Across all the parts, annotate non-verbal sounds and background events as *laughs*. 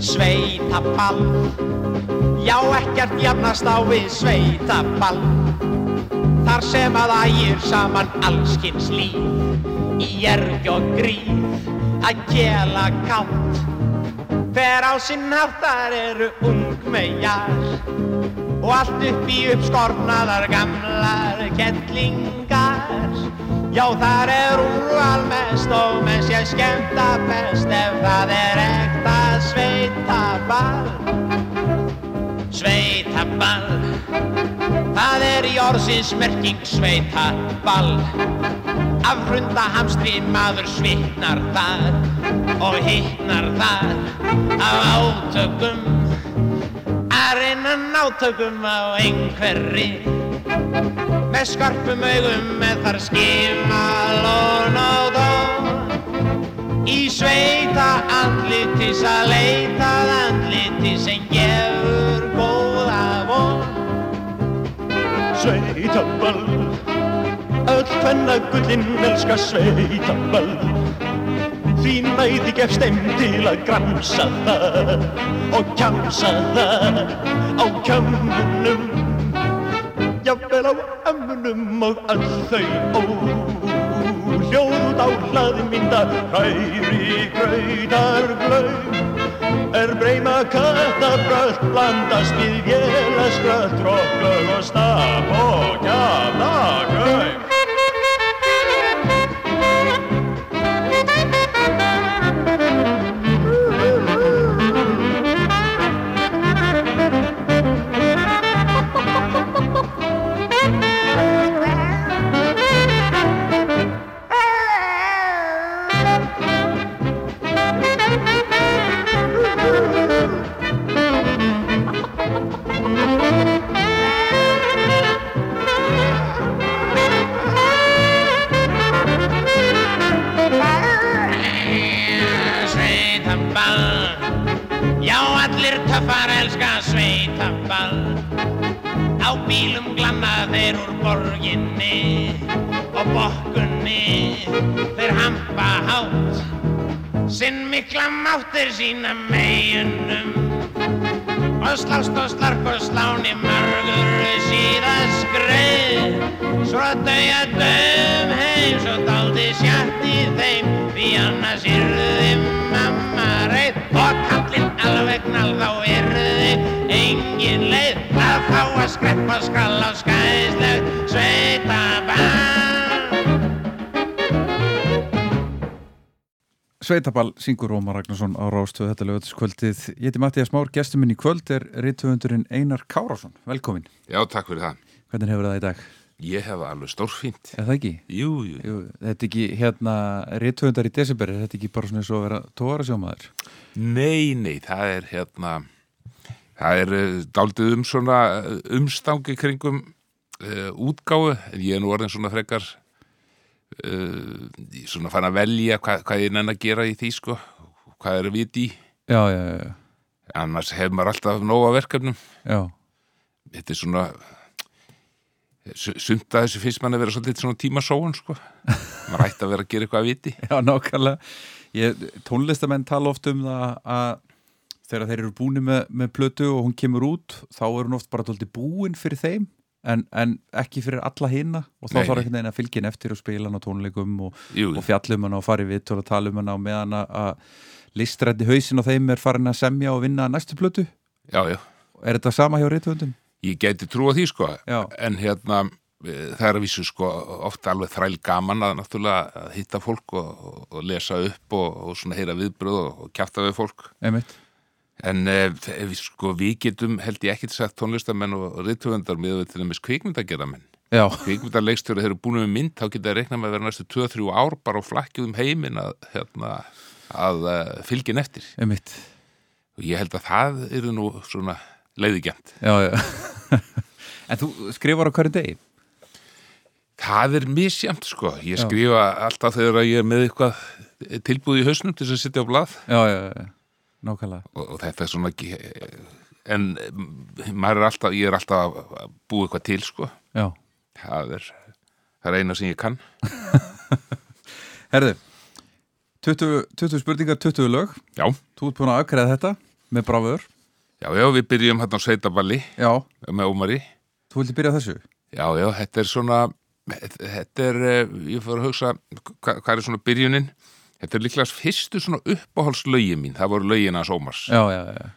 Sveitaball. Já, ekkert jafnast á við sveitaball. Þar sem að ægir saman allskins líf. Í erg og gríf að gela kátt. Hver á sinn háttar eru ungmejar Og allt upp í uppskornaðar gamlar kettlingar Já, þar er úrval mest og menn sé skemmta best Ef það er ekta sveitaball Sveitaball Það er í orðsins merking sveitaball Af hrunda hamstri maður svitnar þar og hittnar þar af átökum. Að reyna nátökum á einhverri með skarpum augum með þar skima lón og dó í sveita andlitis að leitað andliti sem gefur góða von. Sveitaball Öll fennagullin elska sveitaball Því næði gefst þeim til að gramsa það og kjamsa það á kjömmunum Jafnvel á ömmunum og öll þau óljóð á hlaði mynda hræri gröytar glaum er breyma kattabröð blandast við vélaskröð tróklög og staf og kjafnagaum máttir sína meginum. Og slást og slark og sláni mörgur síðan skreið svo að dauja döm heim svo daldi sjátt í þeim. Því annars yrði mamma reið. Og kallinn alveg nál þá yrði engin leið. Að fá að skreppa skall á skæðislegt Sveitaball syngur Rómar Ragnarsson á Rástöðu þetta lögatiskvöldið. Ég heiti Mattias Már, gestur minn í kvöld er rítuðundurinn Einar Kárásson. Velkomin. Já, takk fyrir það. Hvernig hefur það í dag? Ég hef alveg stórfínt. Er það ekki? Jú, jú. Jú, þetta er ekki hérna rítuðundar í desember, er þetta ekki bara svona eins og að vera tóra sjómaður? Nei, nei, það er hérna, það er uh, daldið um svona uh, umstangi kringum uh, útgáfu, en ég er nú orðin svona frekar, uh, svona fann að velja hvað, hvað ég nenn að gera í því, sko, hvað er að viti í. Já, já, já, Annars hefur maður alltaf nóga verkefnum. Þetta er svona, su- sumt að þessu finnst mann að vera svolítið svona tímasóun, sko. maður ætti að vera að gera eitthvað að viti. *laughs* Já, nákvæmlega. Tónlistamenn tala oft um það að þegar þeir eru búin með, með plötu og hún kemur út, þá er hún oft bara tólti búin fyrir þeim, en, en ekki fyrir alla hina og þá þarf nei. einhvern veginn að fylgja henn eftir og spila hann á tónleikum og, og fjallum hann og fara í vitt og tala um hann á meðan að- að listrætti hausin á þeim er farin að semja og vinna næstu plötu. já, já. Er þetta sama hjá reytvöndum? Ég geti trúa því sko Já. en hérna eh, það er að vísu sko ofta alveg þræl gaman að náttúrulega að hitta fólk og, og, og lesa upp og, og svona heyra viðbröð og, og kjafta við fólk Einmitt. En eh, sko við getum held ég ekkert sagt tónlistamenn og rithöfundar með til dæmis kvikmyndagerðamenn Já, kvikmyndarleikstjóri eru búin með mynd þá geta að reikna með að vera næstu 2-3 ár bara á flakkið um heiminn að, hérna, að uh, fylgin eftir einmitt. og ég held að það eru nú svona leiðigjant Já, já. *laughs* en þú skrifar á hverju degi? Það er misjamt sko, ég Já. skrifa alltaf þegar ég er með eitthvað tilbúð í hausnum til þess að sitja á blað Já, já, já. Nákvæmlega. og, og þetta er svona ekki, en mm, maður er alltaf, ég er alltaf að búa eitthvað til sko, Já. það er, það er eina sem ég kann. *laughs* Herðu, 20, 20 spurningar, 20 lög Já, Þú ert búin að afgreða þetta með bráfur já, já, við byrjum hérna á sveitaballi Já, með Ómari. þú vildi byrja þessu Já, já, þetta er svona, þetta er, eh, ég fór að hugsa, hva, hvað er svona byrjunin? Þetta er líklega fyrstu svona uppáhaldslögi mín, það voru lögin hans Ómars. Já, já, já.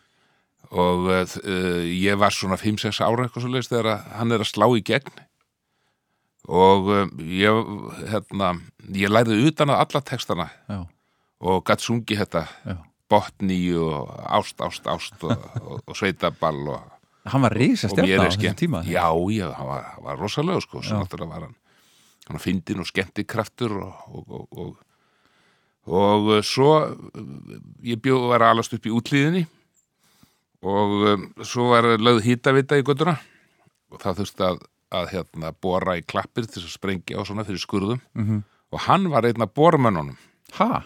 Og uh, ég var svona 5-6 ára eitthvað svo leiðist þegar að hann er að slá í gegn. Og uh, ég, hérna, ég lærði utan að alla textana. Já, og gatt sungi þetta. Já. Botni og ást, ást, ást og, og, og sveitaball og, Hann var reysa og mér stjarnar á þessum tíma já, já, hann var, var rosalega sko, Já. náttúrulega var hann hann var fyndin og skemmti kraftur og, og, og, og, og uh, svo uh, ég bjóð að vera alast upp í útlýðinni og um, svo var lögð hýtavita í göttuna og það þurfti að, að hérna, bora í klappir til að sprengja á svona fyrir skurðum. Mhm. og hann var einn af bormönnunum. Ha?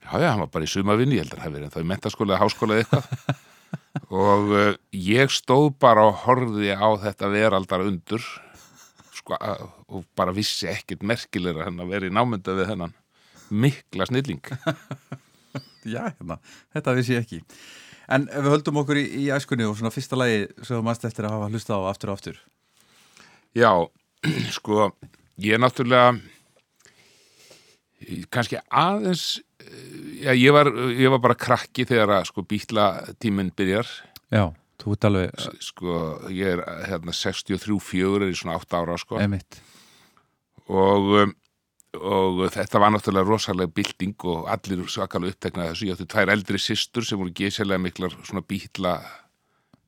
Já, já, hann var bara í sumavinni, ég held að hann hafi verið þá í mentaskóla eða háskóla eða eitthvað. *laughs* Og uh, ég stóð bara og horfði á þetta veraldar undur sko, og bara vissi ekkert merkilegra en að vera í námynda við hennan mikla snilling. *laughs* Já, hérna, þetta vissi ég ekki. En ef við höldum okkur í, í æskunni og svona fyrsta lagi sem þú mannst eftir að hafa hlustað á aftur og aftur. Já, *clears throat* sko, ég er náttúrulega kannski aðeins eh, já, ég var, ég var bara krakki þegar að sko bítla tíminn byrjar. Já, þú ert alveg sko, ég er hérna 63-4 er í svona 8 ára sko. Emitt og, um, og þetta var náttúrulega rosalega bylting og allir svakalega uppteknaði þessu. Ég átti tvær eldri systur sem voru gísilega miklar svona bítla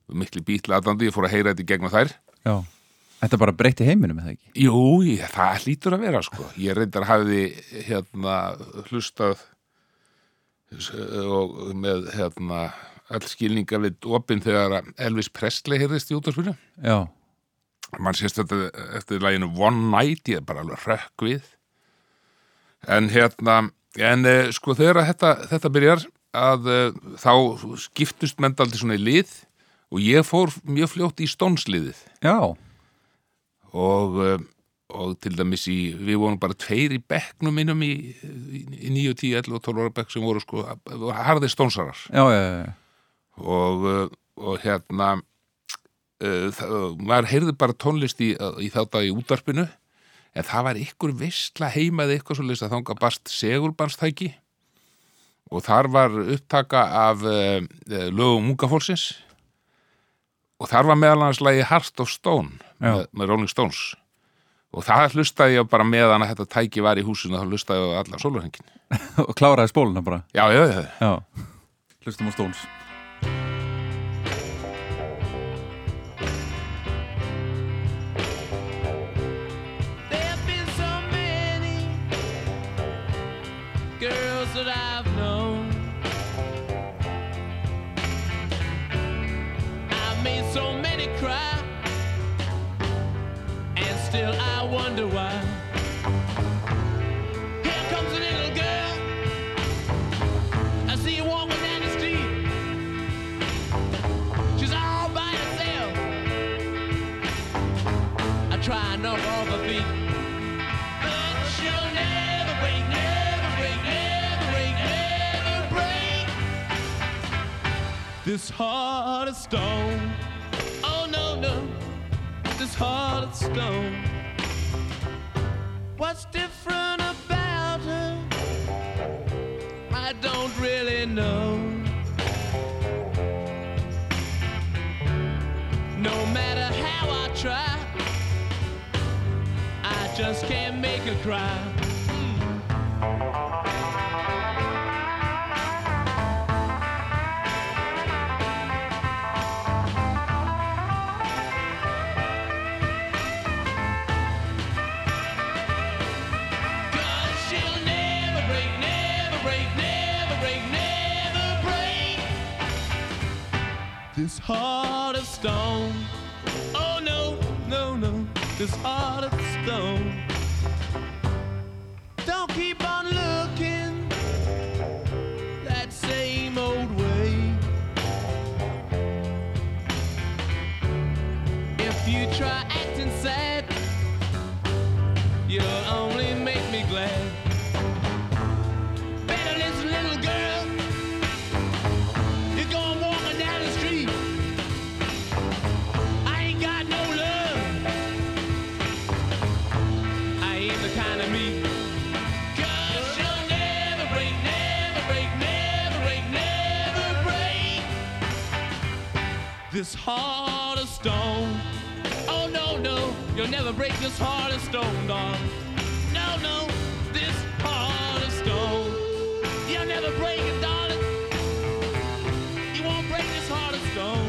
mikli bítla aðdandi, ég fór að heyra þetta í gegnum þær. Já, þetta bara breytti heiminum eða ekki Jú, ég, það hlýtur að vera sko. Ég reyndar hafði hérna hlustað og með hérna all skilninga við opinn þegar Elvis Presley heyrðist í útvarpinu. Já, mann sést þetta eftir læginu One Night, ég er bara alveg rökk við en hérna en uh, sko þegar þetta, þetta byrjar að uh, þá skiptust menn aldrei svona í lið og ég fór mjög fljótt í stónsliðið já, og, uh, og til dæmis í við vorum bara tveir í bekknum minnum í, í, í 9, 10, 11 og 12 ára bekk sem voru sko harðir stónsarar já, já, já. og, og hérna uh, það, maður heyrði bara tónlist í, í þá dag í útarpinu en það var ykkur visla heimaði eitthvað svo leist að þanga barst segulbarnstæki. Og þar var upptaka af uh, lögum unga fólksins. Og þar var meðal hans lagi Heart of Stone með, með Rolling Stones. Og það hlustaði ég bara meðan að þetta tæki var í húsinu þá hlustaði ég á allan sólurhengin *laughs* Og kláraði spóluna bara. Já, já, já, Já, hlustum á Stones wonder why. Here comes a little girl. I see her walking down the street. She's all by herself. I try and knock off her feet. But she'll never break, never break, never break, never break. This heart of stone. Oh no, no. This heart of stone. What's different about her? I don't really know. No matter how I try. I just can't make her cry. This heart of stone. Oh no, no, no, this heart of stone. This heart of stone. Oh no, no, you'll never break this heart of stone, darling. No, no, this heart of stone. You'll never break it, darling. You won't break this heart of stone.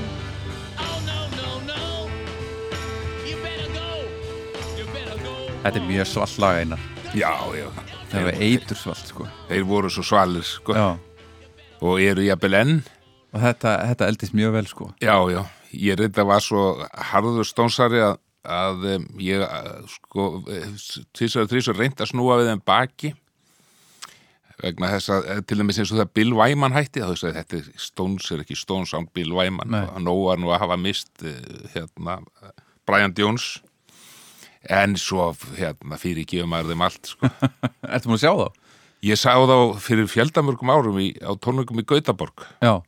Oh no, no, no. You better go. You better go. Þetta er mjög svall lag einar Já, já. Það er eitur svall sko Þeir voru svo svalir, sko. Já, Og eru jafnvel enn. Og þetta, þetta eldist mjög vel sko Já, já. Ég reynda var svo harður stónsari að, að em, ég, að, sko, tvisar og þrísar reynd að snúa við þeim baki vegna þess að eh, til dæmis eins og það Bill Wyman hætti þá þess að þetta Stones er ekki Stones án Bill Wyman Nei. og nóg var nú að hafa mist eh, hérna Brian Jones en svo hérna fyrir gefum maður þeim allt sko. *laughs* Ertu múin að sjá þá? ég sá þá fyrir fjöldamörgum árum í, á tónleikum í Gautaborg Já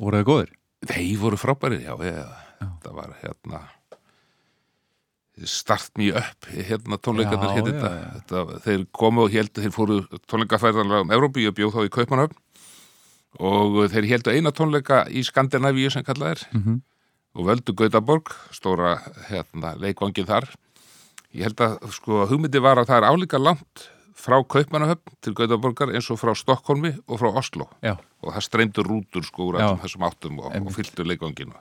Voru þau góðir? þeir voru frábærir, já, já. það var hérna start me up hérna tónleikarnir Já, já, þetta, já. þetta þeir komu og held þeir fóru tónleikafærðanlega um Európi og bjóð þá í Kaupmannhöfn og þeir heldu eina tónleika í Skandinavíu sem kallað er Mhm. og völdu Gautaborg stóra hérna, leikvangin þar ég held að sko hugmyndi var að það er álíka langt frá Kaupmannahöfn til Gautaborgar eins og frá Stokkólmi og frá Oslo. Já, og það streymdur rútur sko úr þessum áttum og, og Einmitt. fylltu leikvanginu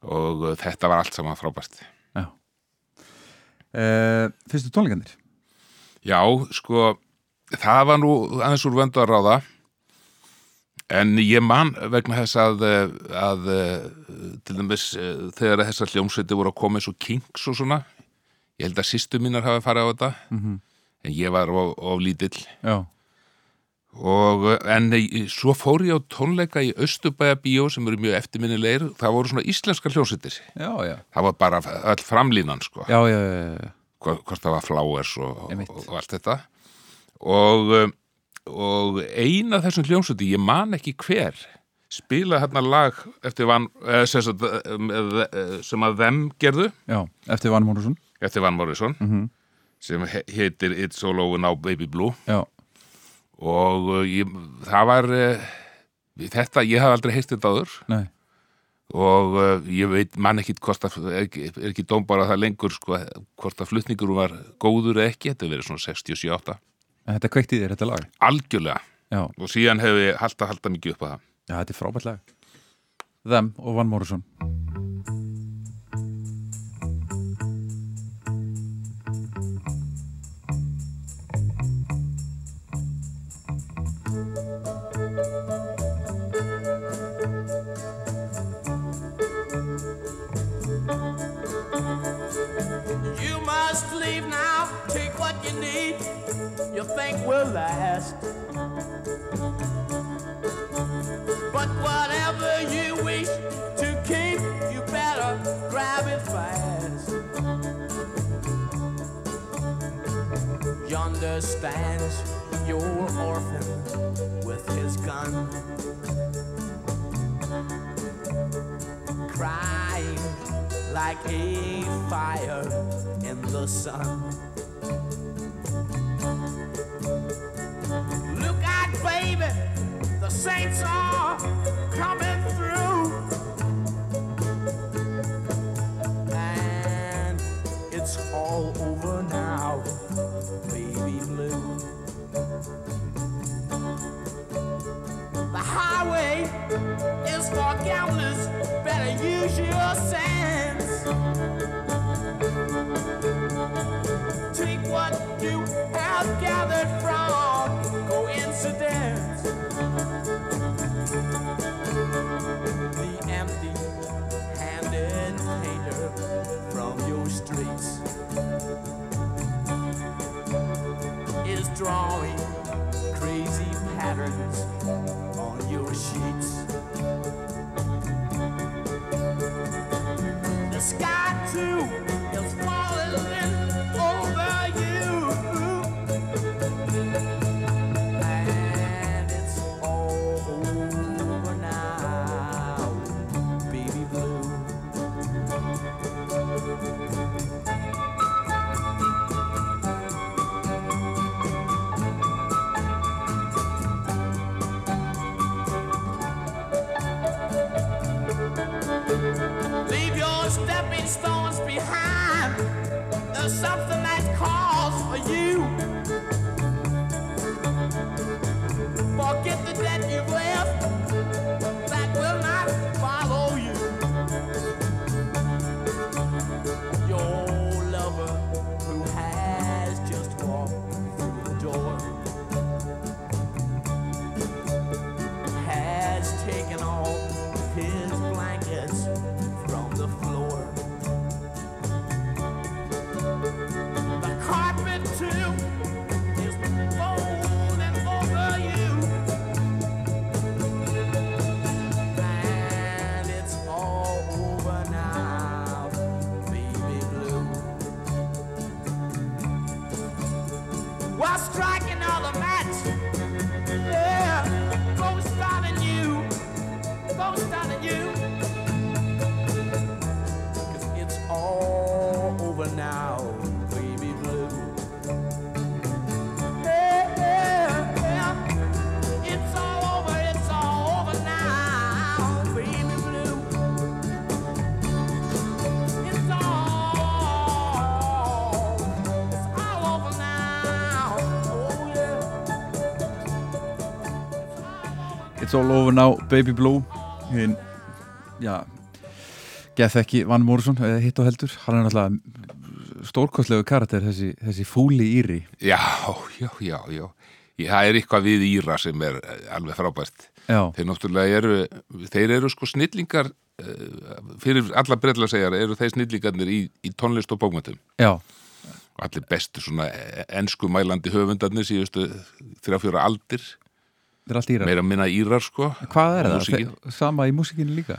og uh, þetta var allt saman frábært. Já. Uh, Fyrstu tónleikandir? Já, sko það var nú aðeins úr vöndu að ráða. En ég man vegna þess að, uh, að uh, til dæmis þegar þessar hljómsveiti voru að koma eins og Kings og svona ég held að sýstu mínar hafi farið á þetta. Mhm. En ég var of, of lítill. Já, og en svo fór ég á tónleika í Östubæja bíó sem eru mjög eftirminnilegir. Það voru svona já, já. Það var bara öll framlínan sko. Já, já, já, já. hvort það var Flowers og, og, og allt þetta. Og, og eina þessum hljómsveiti, ég man ekki hver spilaði hérna lag eftir van, eh, sem, eh, sem að þeim gerðu. Já Eftir Van Morrison. Eftir Van Morrison. Mhm. Sem he- heitir It's All Over Now Baby Blue. Já, og uh, ég, það var uh, þetta, ég hafði aldrei heist þetta áður. Nei. Og uh, ég veit mann ekkit hvort að er ekki, er ekki dómbara það lengur sko, hvort að flutningur var góður eða ekki, þetta verið svona 67-8 En Þetta kveikt í þér, þetta lag? Algjörlega. Já, og síðan hefur ég halda halda mikið upp að það. Já þetta er frábært lag. Them og Van Morrison fast. Yonder stands your orphan with his gun. crying like a fire in the sun. Look out, baby, the saints are coming baby blue. The highway is for gamblers. Better use your sense. Take what you have gathered from coincidence. The empty-handed painter from your streets drawing crazy patterns It's all over now, Baby Blue hinn, já geð ekki Van Morrison, eða hitt og heldur hann er náttúrulega stórkostlegu karakter þessi, þessi fúli íri Já, já, já, já. Það er eitthvað við Íra sem er eh, alveg frábært. já, Þeir náttúrulega eru, þeir eru sko snillingar, eh, fyrir alla breyðla segjar, eru þeir snillingarnir í, í tónlist og bókmyndum. já, allir bestu svona ensku mælandi höfundarnir síðustu þrjá fjóra aldir, þetta er allt íra meira minna Írar sko. hvað er það? sama í músikinu líka?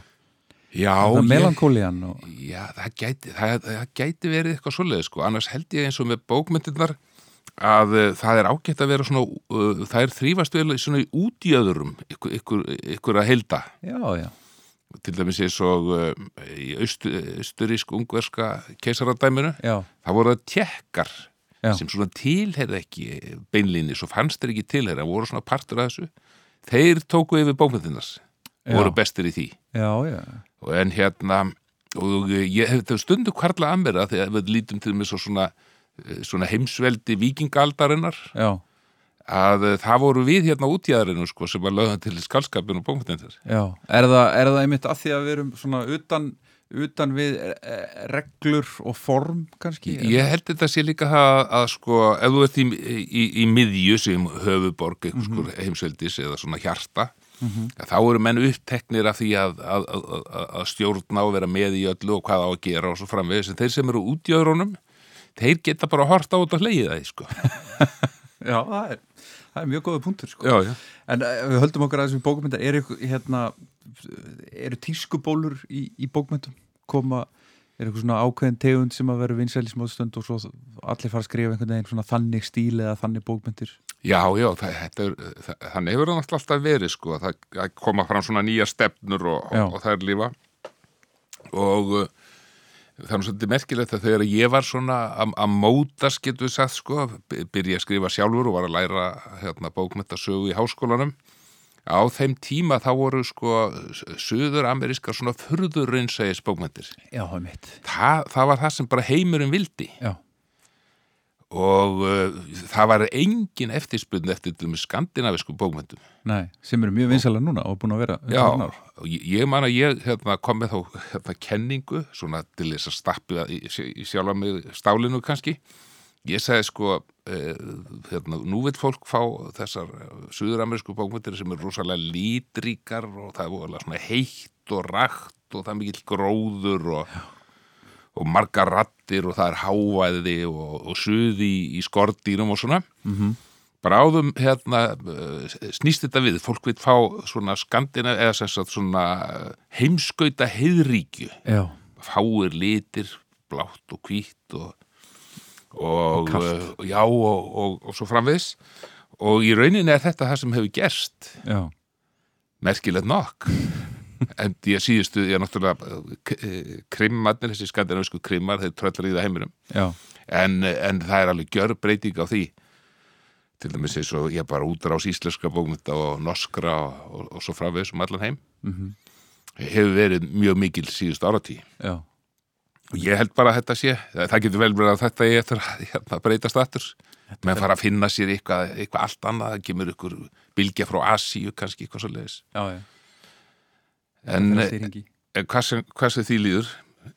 Já, það ég, melankólian og já það, gæti, það, það gæti verið eitthvað svoleiði sko, annars held ég eins og með bókmyndirnar að uh, það er ágætt að vera svona, uh, það er þrýfast vel svona í útjöðurum, ykkur, ykkur, ykkur að heilda. já, já, til dæmis eins og uh, í austurísk-ungverska keisaradæminu, já, það voru það tjekkar Já. sem svona tilherði ekki beinlíni, svo fannst þeir ekki tilherði, voru svona partur af þessu þeir tóku yfir bókmyndinas Já. voru bestir í því já, já og en hérna og ég hef þetta stundu kvarla að mér að þegar við lítum til mig svo svona eh, svona heimsveldi vikingaldarinnar að eh, það voru við hérna útjæðarinu sko sem var lögðan til skálskapin og bókmyndinas já. Er, það, er það einmitt að því að við erum svona utan, utan við eh, reglur og form kannski? Ég held þetta sé líka það að sko, ef þú ert í, í, í miðju sem höfuborg mm heimsveldis eða svona hjarta, þá eru menn uppteknir af því að, að, að, að- að stjórna og vera með í öllu og hvað á að gera og svo framvegis, en þeir sem eru út í öðrunum, þeir geta bara að horta þetta og hleyið það, sko. *laughs* Já, það er, það er mjög góða punktur sko. Já, já. En uh, við höldum okkur að þessum bókmynda eru, ykkur, hérna, eru tískubólur í, í bókmyndum koma, er eitthvað svona ákveðin tegund sem að vera vinsæl í smóðstund og svo allir fara að skrifa einhvern veginn svona þannig stíl eða þannig bókmyndir Já, já, er, þannig hefur það alltaf verið, sko, það, það koma fram svona nýja stefnur og, og, og það er lífa og uh, það er svolítið merkilegt að þegar ég var svona að að mótast, getur við sagt, sko, by- byrja að skrifa sjálfur og var að læra hérna, bókmyndasögu í háskólanum, á þeim tíma þá voru, sko, söður-amerískar svona furðurraunsægis bókmyndir. Já, það er mitt Það, það var það sem bara heimurinn vildi Já, og uh, það var engin eftirspunni eftir með skandinavisku bókmyndum. nei, sem eru mjög vinsæla núna og búin að vera Já, ég, ég man að ég hérna, kom með þá hérna, kenningu, svona til þess að stappi í, í sjálfa mig stálinu kannski. Ég sagði sko, eh, hérna, nú vil fólk fá þessar suðuramerísku bókmyndir sem eru rosalega lítríkar og það er svona heitt og rakt og það er mikill gróður og, og margar rattir og það er hávæði og, og suði í, í skordýrum og svona. -hmm. Bráðum hérna eh, snýst þetta við, fólk vil fá svona skandina eða sagt svona eh, heimskauta heiðríkju, Já, fáir litir, blátt og hvítt og, og, kalt. eh, já og, og, og svo framviðs og í rauninni er þetta það sem hefur gerst. Já, merkilegt nokk. *laughs* En ég síðustu, ég er náttúrulega eh, krimmarnir, þessi skandinavisku krimmar þeir tröllar í það heiminum. Já, en, en það er alveg gjör breyting á því. Til dæmis eins og ég bara útrás íslenska bókmynda og norskra og, og, og svo fráviðs um allan heim. Mhm. hefur verið mjög mikil síðust áratí já og ég held bara að þetta sé það getur vel verið að þetta er eftir að hérna, breytast aftur. Menn fara að finna sér eitthvað, eitthvað allt annað, það kemur ykkur bylgja frá Asíu kannski, eitthvað svo leiðis en eh, hvað sem, því líður.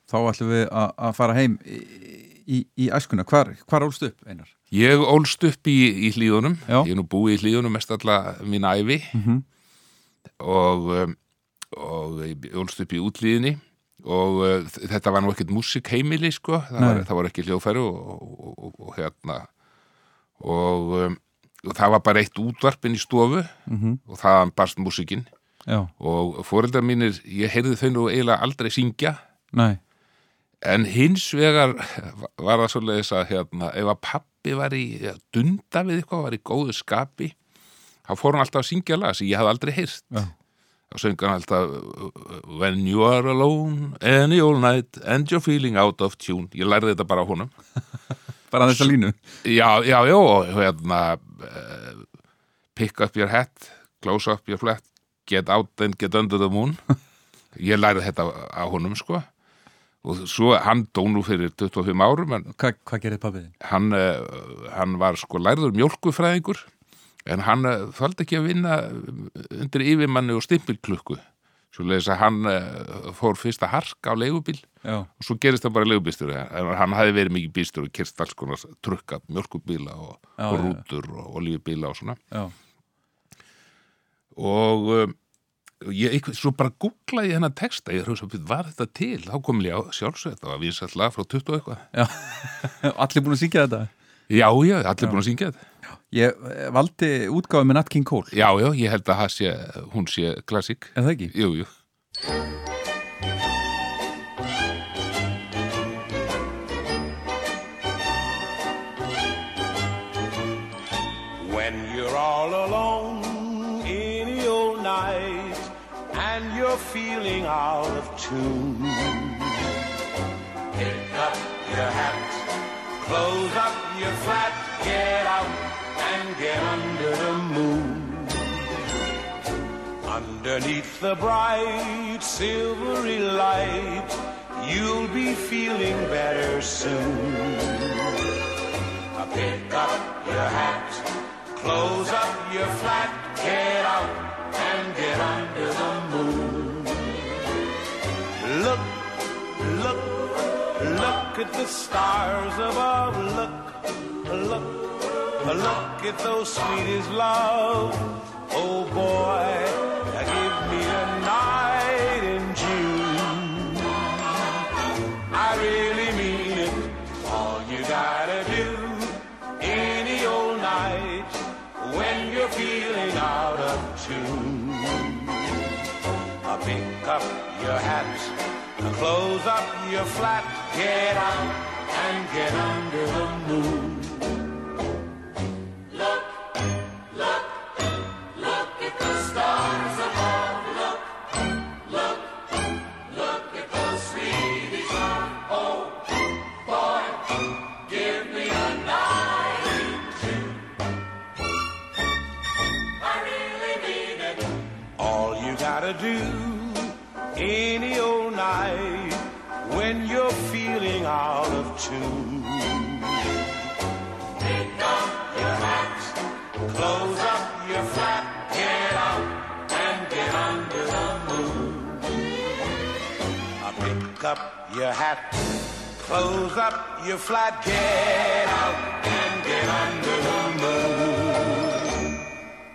Þá ætlum við að að fara heim í, í, í æskuna. Hvar, hvar ólst upp, Einar? ég ólst upp í, í hlíðunum. Já. ég er nú búið í hlíðunum mest alla mín ævi. Mhm. og um, og ég ólst upp í útlíðinni og uh, þetta var nú ekkert músikheimili sko, það var, það var ekki hljóðfæri og, og, og, og hérna. Og, um, og það var bara eitt útvarpin í stofu Mhm. og þaðan barst músikinn. Og fóreldrar mínir, ég heyrði þau nú eiginlega aldrei syngja. Nei, en hins vegar var það svoleiðis að hérna, ef að pappi var í dunda við eitthvað, var í góðu skapi þá fór hann alltaf að syngja lag sem ég hafði aldrei heyrt. Já, þá söng hann alltaf When you are alone any all night and you're feeling out of tune. Ég lærði þetta bara á honum. *laughs* Bara þessa línu? Já, já, já, og hérna uh, pick up your hat close up your flat get out and get under the moon. *laughs* Ég lærði þetta á honum sko. Og svo hann dó nú fyrir 25 árum Hva, Hvað gerði pappið hann, uh, hann var sko lærður mjólkufræðingur en hann uh, þvaldi ekki að vinna undir yfirmanni og stimpilklukku. Svo leiðis að hann uh, fór fyrst að harka á leigubíl Já, og svo gerist það bara leigubílstur hann hafi verið mikið bílstur og kyrst alls konar trukka, mjölkubíla og, Já, og rútur og olíubíla og svona. Já, og um, ég, svo bara googlaði ég hennar texta ég hugsa, var þetta til? Þá kom ég á sjálfsög þetta var lag frá 20 og eitthvað. *laughs* Allir búin að syngja þetta? Já, já, allir búin að syngja þetta Ég eh, valdi útgáfi með Nat King Cole Já, já, ég held að sé, hún sé klassík. Er það ekki? Jú, jú. When you're all alone any old night and you're feeling out of tune, pick up your hat, close up your flat, get out get under the moon. Underneath the bright silvery light, you'll be feeling better soon. Pick up your hat, close up your flat, get out and get under the moon. Look, look, look at the stars above. Look, look, look at those sweet as love. Oh boy, now give me a night in June. I really mean it. All you gotta do any old night when you're feeling out of tune. Uh, Pick up your hat, close up your flat, get out and get under the moon. Out of tune. Pick up your hat, close up your flat, get out and get under the moon. Pick up your hat, close up your flat, get out and get under the moon.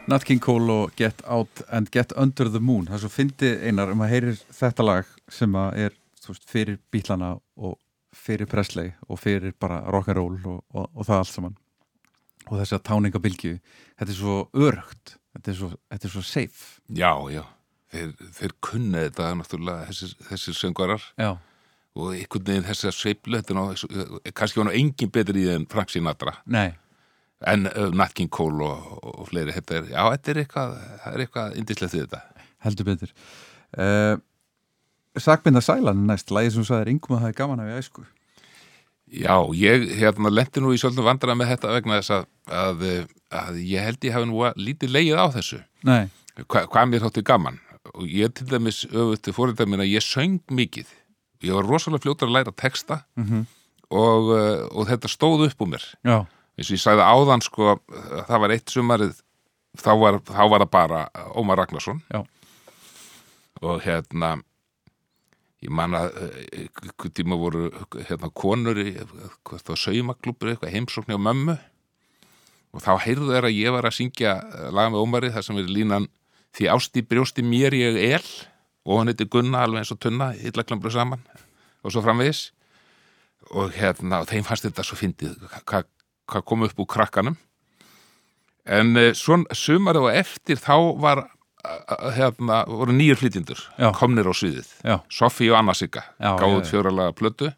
Nat King Cole og Get Out and Get Under the Moon það er svo fyndið einar um að heyrir þetta lag sem að er veist, fyrir bílana og fyrir Presley og fyrir bara rock'n'roll og, og, og það allt saman. Og þessi að táningabilgju þetta er svo örugt þetta er svo, þetta er svo safe. Já, já. Þeir, þeir kunna þetta náttúrulega þessir, þessir söngarar já, og einhvern veginn þetta er ná, kannski var nú engin betri í því en Frank Sinatra. Nei, en uh, Nat King Cole og, og, fleiri, þetta er, já, þetta er eitthvað, það er eitthvað indislegt við þetta. heldur betur. Uh, Sakbinda Sælan næst, lagið sem þú sagðir yngum að það er gaman að við æsku Já, ég hérna lendi nú í svolítið vandra með þetta vegna þess að, að, að ég held ég hafi nú að lítið leið á þessu. nei, Hva, hvað mér þótti gaman? Og ég til dæmis öfut til fórhundar að ég söng mikið. Ég var rosalega fljótur að læra texta Mhm. og, uh, og þetta stóð upp úr mér. já, eins og ég sagði áðan sko, það var eitt sumarið þá var, þá var það bara Ómar Ragnarsson Já. og hérna ég man að eh, einhvern tíma voru hérna konur í saumaklúpur eitthvað heimsókn hjá mömmu. Og þá heyrðu þeir að ég var að syngja eh, lag með Ómari þar sem er línan því ást í brjósti mér ég el. Og hann heiti Gunna alveg eins og tunna illa klambru saman og svo framvegis. Og hérna og þeim fannst þetta svo fyndið hvað hva kom upp úr krakkanum. En uh, svona sumarið og eftir þá var hérna, voru nýjur flytjendur komnir á sviðið. Sofí og Anna Sigga gáðuð fjóralega plötu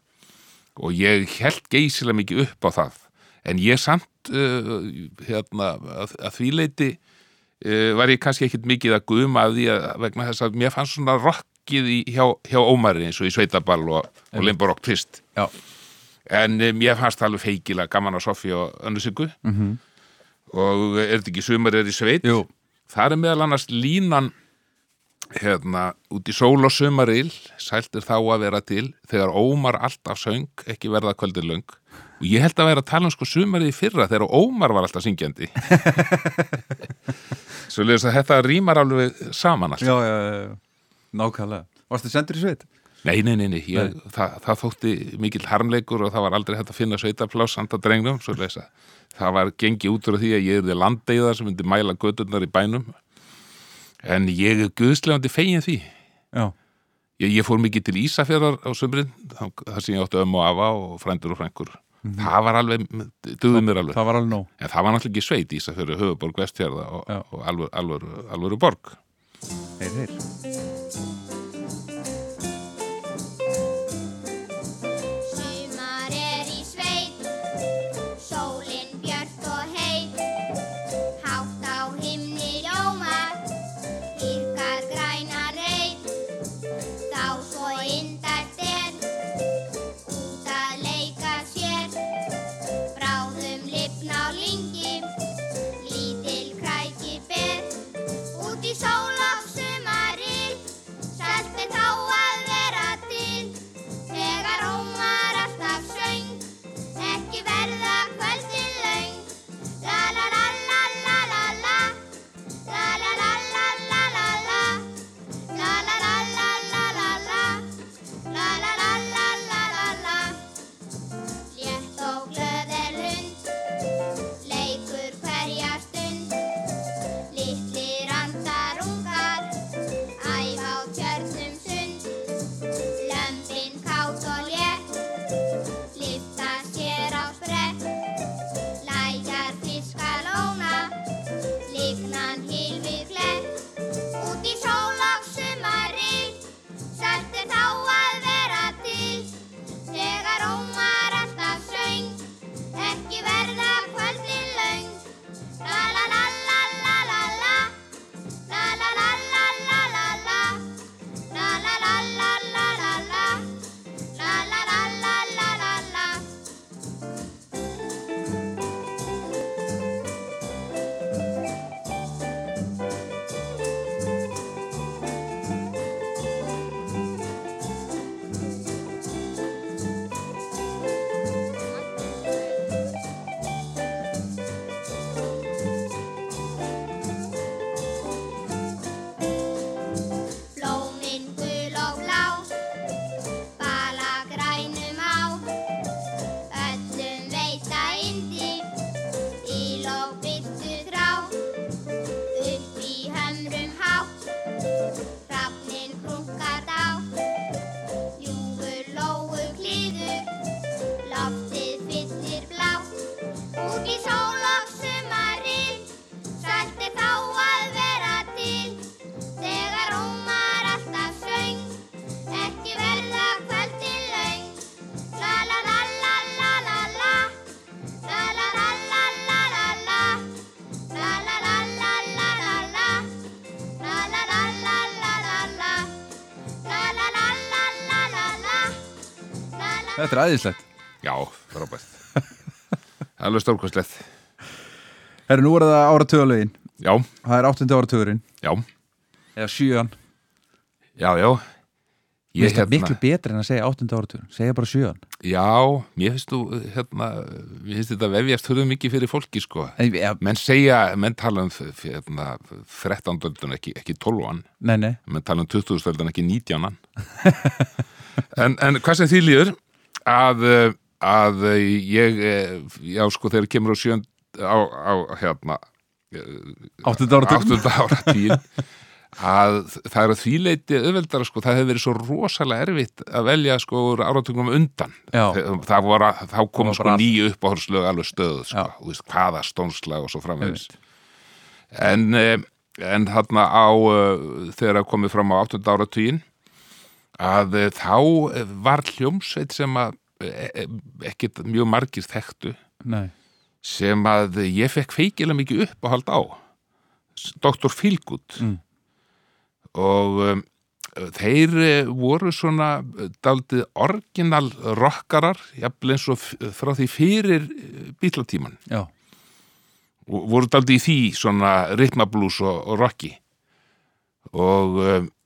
og ég held geysilega mikið upp á það. En ég samt uh, hérna, að, að því leiti uh, var ég kannski ekkit mikið að guma af því að vegna þess að mér fannst svona rockið í, hjá, hjá Ómari eins og í Sveitaball og, og Limbo Rock Twist Já. en um, mér fannst það alveg feikilega gaman að Sofí og Önnu Siggu. -hmm. og er þetta ekki sumar er í sveit? Jú, það er meðal annars línan hérna, út í sól og sumaril sælt er þá að vera til þegar Ómar alltaf söng ekki verða kvöldin löng og ég held að vera að tala um sko sumarið í fyrra þegar Ómar var alltaf syngjandi *laughs* svo leiðis að þetta rýmar alveg saman allt já, já, já, já. Nákvæmlega Varstu sendur í sveit? Nei, nei, nei, nei. Ég, Það, það þótti mikill harmleikur og það var aldrei hægt að finna sveitapláss handa drengnum, svo leysa. Það var gengið út úr því að ég erði landeiða sem myndi mæla göturnar í bænum. En ég er guðslegandi fegin því. Já, Ég, ég fór mikið til Ísafjörðar á sömurinn, þar sem ég átti ömmu og afa og frændur og frængur. Það var alveg, duði mér alveg. það var alveg nóg En það var náttúrulega ekki sveit Ísafjörður, höfuborg, vestfjörða og, og alvöru, alvöru, alvöru Þetta er æðislegt Já, frábært. Alveg stórkostlegt. Herru, nú er það áratögulegin Já, Það er áttundi áratugurinn já, Eða sjöan já, já. Mér finnst það miklu betri en að segja 8. áratugin segja bara 7 Já, mér finnst þú, hérna, mér finnst þetta vefjast höfðu mikið fyrir fólki, sko. en, ja, Menn segja, menn tala um hérna, 13. öldun, ekki, ekki 12. Nei, nei, menn tala um 20. öldun, ekki 19. *laughs* en, en hvað sem því líður að, eh, að eh, ég, eh, já, sko, þegar kemur á sjönd, á, á hérna, 8. áratugin áttunda ára tíin að það er að þvíleiti auðveldara sko, það hefur verið svo rosalega erfitt að velja sko úr áratugum undan Já. það voru, þá kom sko nýju uppáhaldslög alveg stöðu sko, veist, hvaða stónslag og svo framvegis en, eh, en þarna á eh, þegar það komið fram á áttunda áratugin að eh, þá eh, var hljómsveit sem að eh, ekkit mjög margir þekktu. Nei, sem að ég fekk feikilega mikið upp að halda á Dr. Feelgood. Mm. og um, þeir voru svona daldið orginal rockarar jafnvel eins og frá því fyrir bítlatíman já, og voru daldið í því svona ritmablús og, og rocki. Og, um, og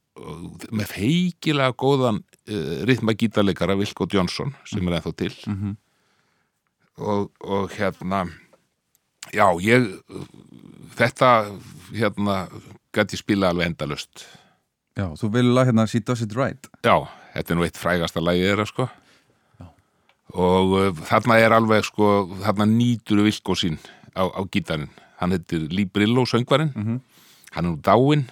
með feikilega góðan uh, ritmagítarleikara Vilko Johnson sem er ennþá til. Mhm. og, og hérna já, ég þetta hérna gæti spila alveg endalust já, þú vilja hérna She Does It Right. Já, þetta er nú eitt frægasta lagið þeirra sko. Og uh, þarna er alveg sko þarna nýtur Vilko sín á, á gítarinn, hann heitir Lee Brillo söngvarinn, Mhm. hann er nú dáinn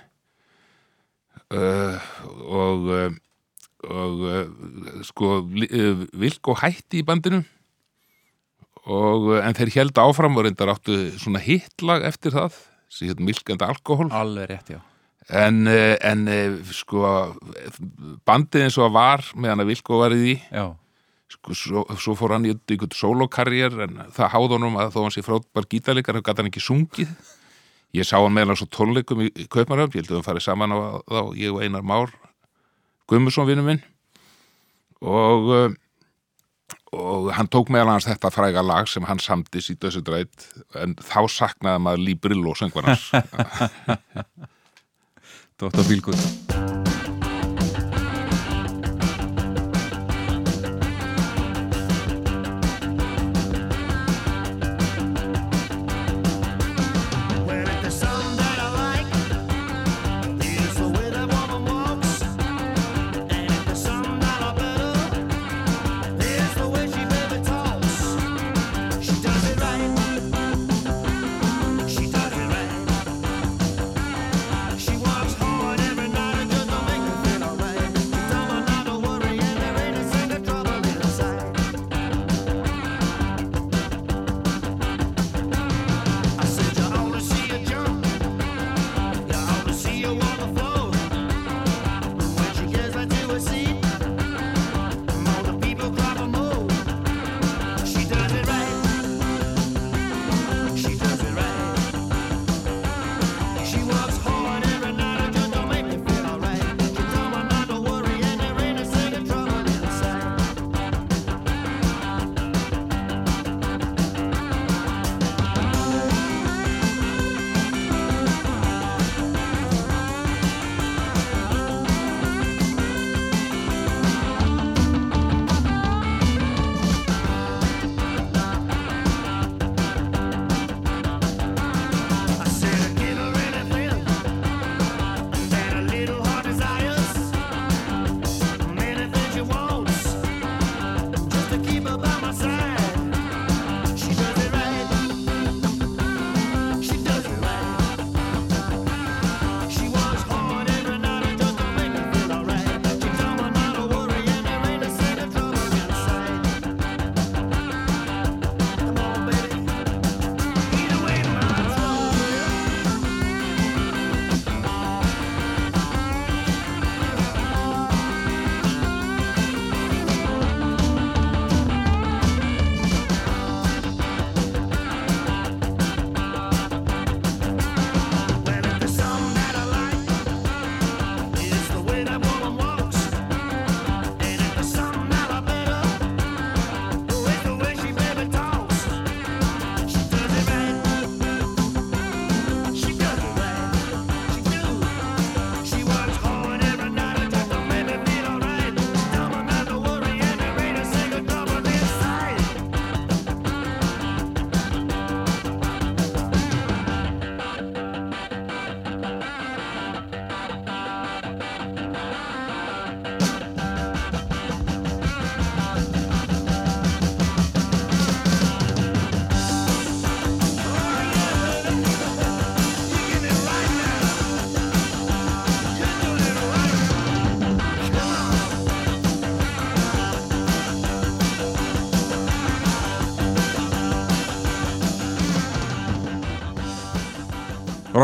uh, og uh, og uh, sko uh, Vilko hætti í bandinu. Og en þeir held áfram og reyndar áttu svona hittlag eftir það sem hérna Milk and Alcohol. Alveg rétt, já. En, eh, en eh, sko bandið eins og var meðan að Vilko var í því Já, sko, svo, svo fór hann í einhvern solokarriér en það háð honum að þó hann sé frábær gítarleikar þá gæti hann ekki sungið ég sá hann meðal svo tónleikum í, Kaupmaröfn ég held að hann farið saman á þá ég og Einar Már Gummusson vinnu minn og eh, og hann tók meðal hans þetta fræga lag sem hann samdi í þessu drætt en þá saknaði maður Lee Brillo söngvar hans *laughs* Dr.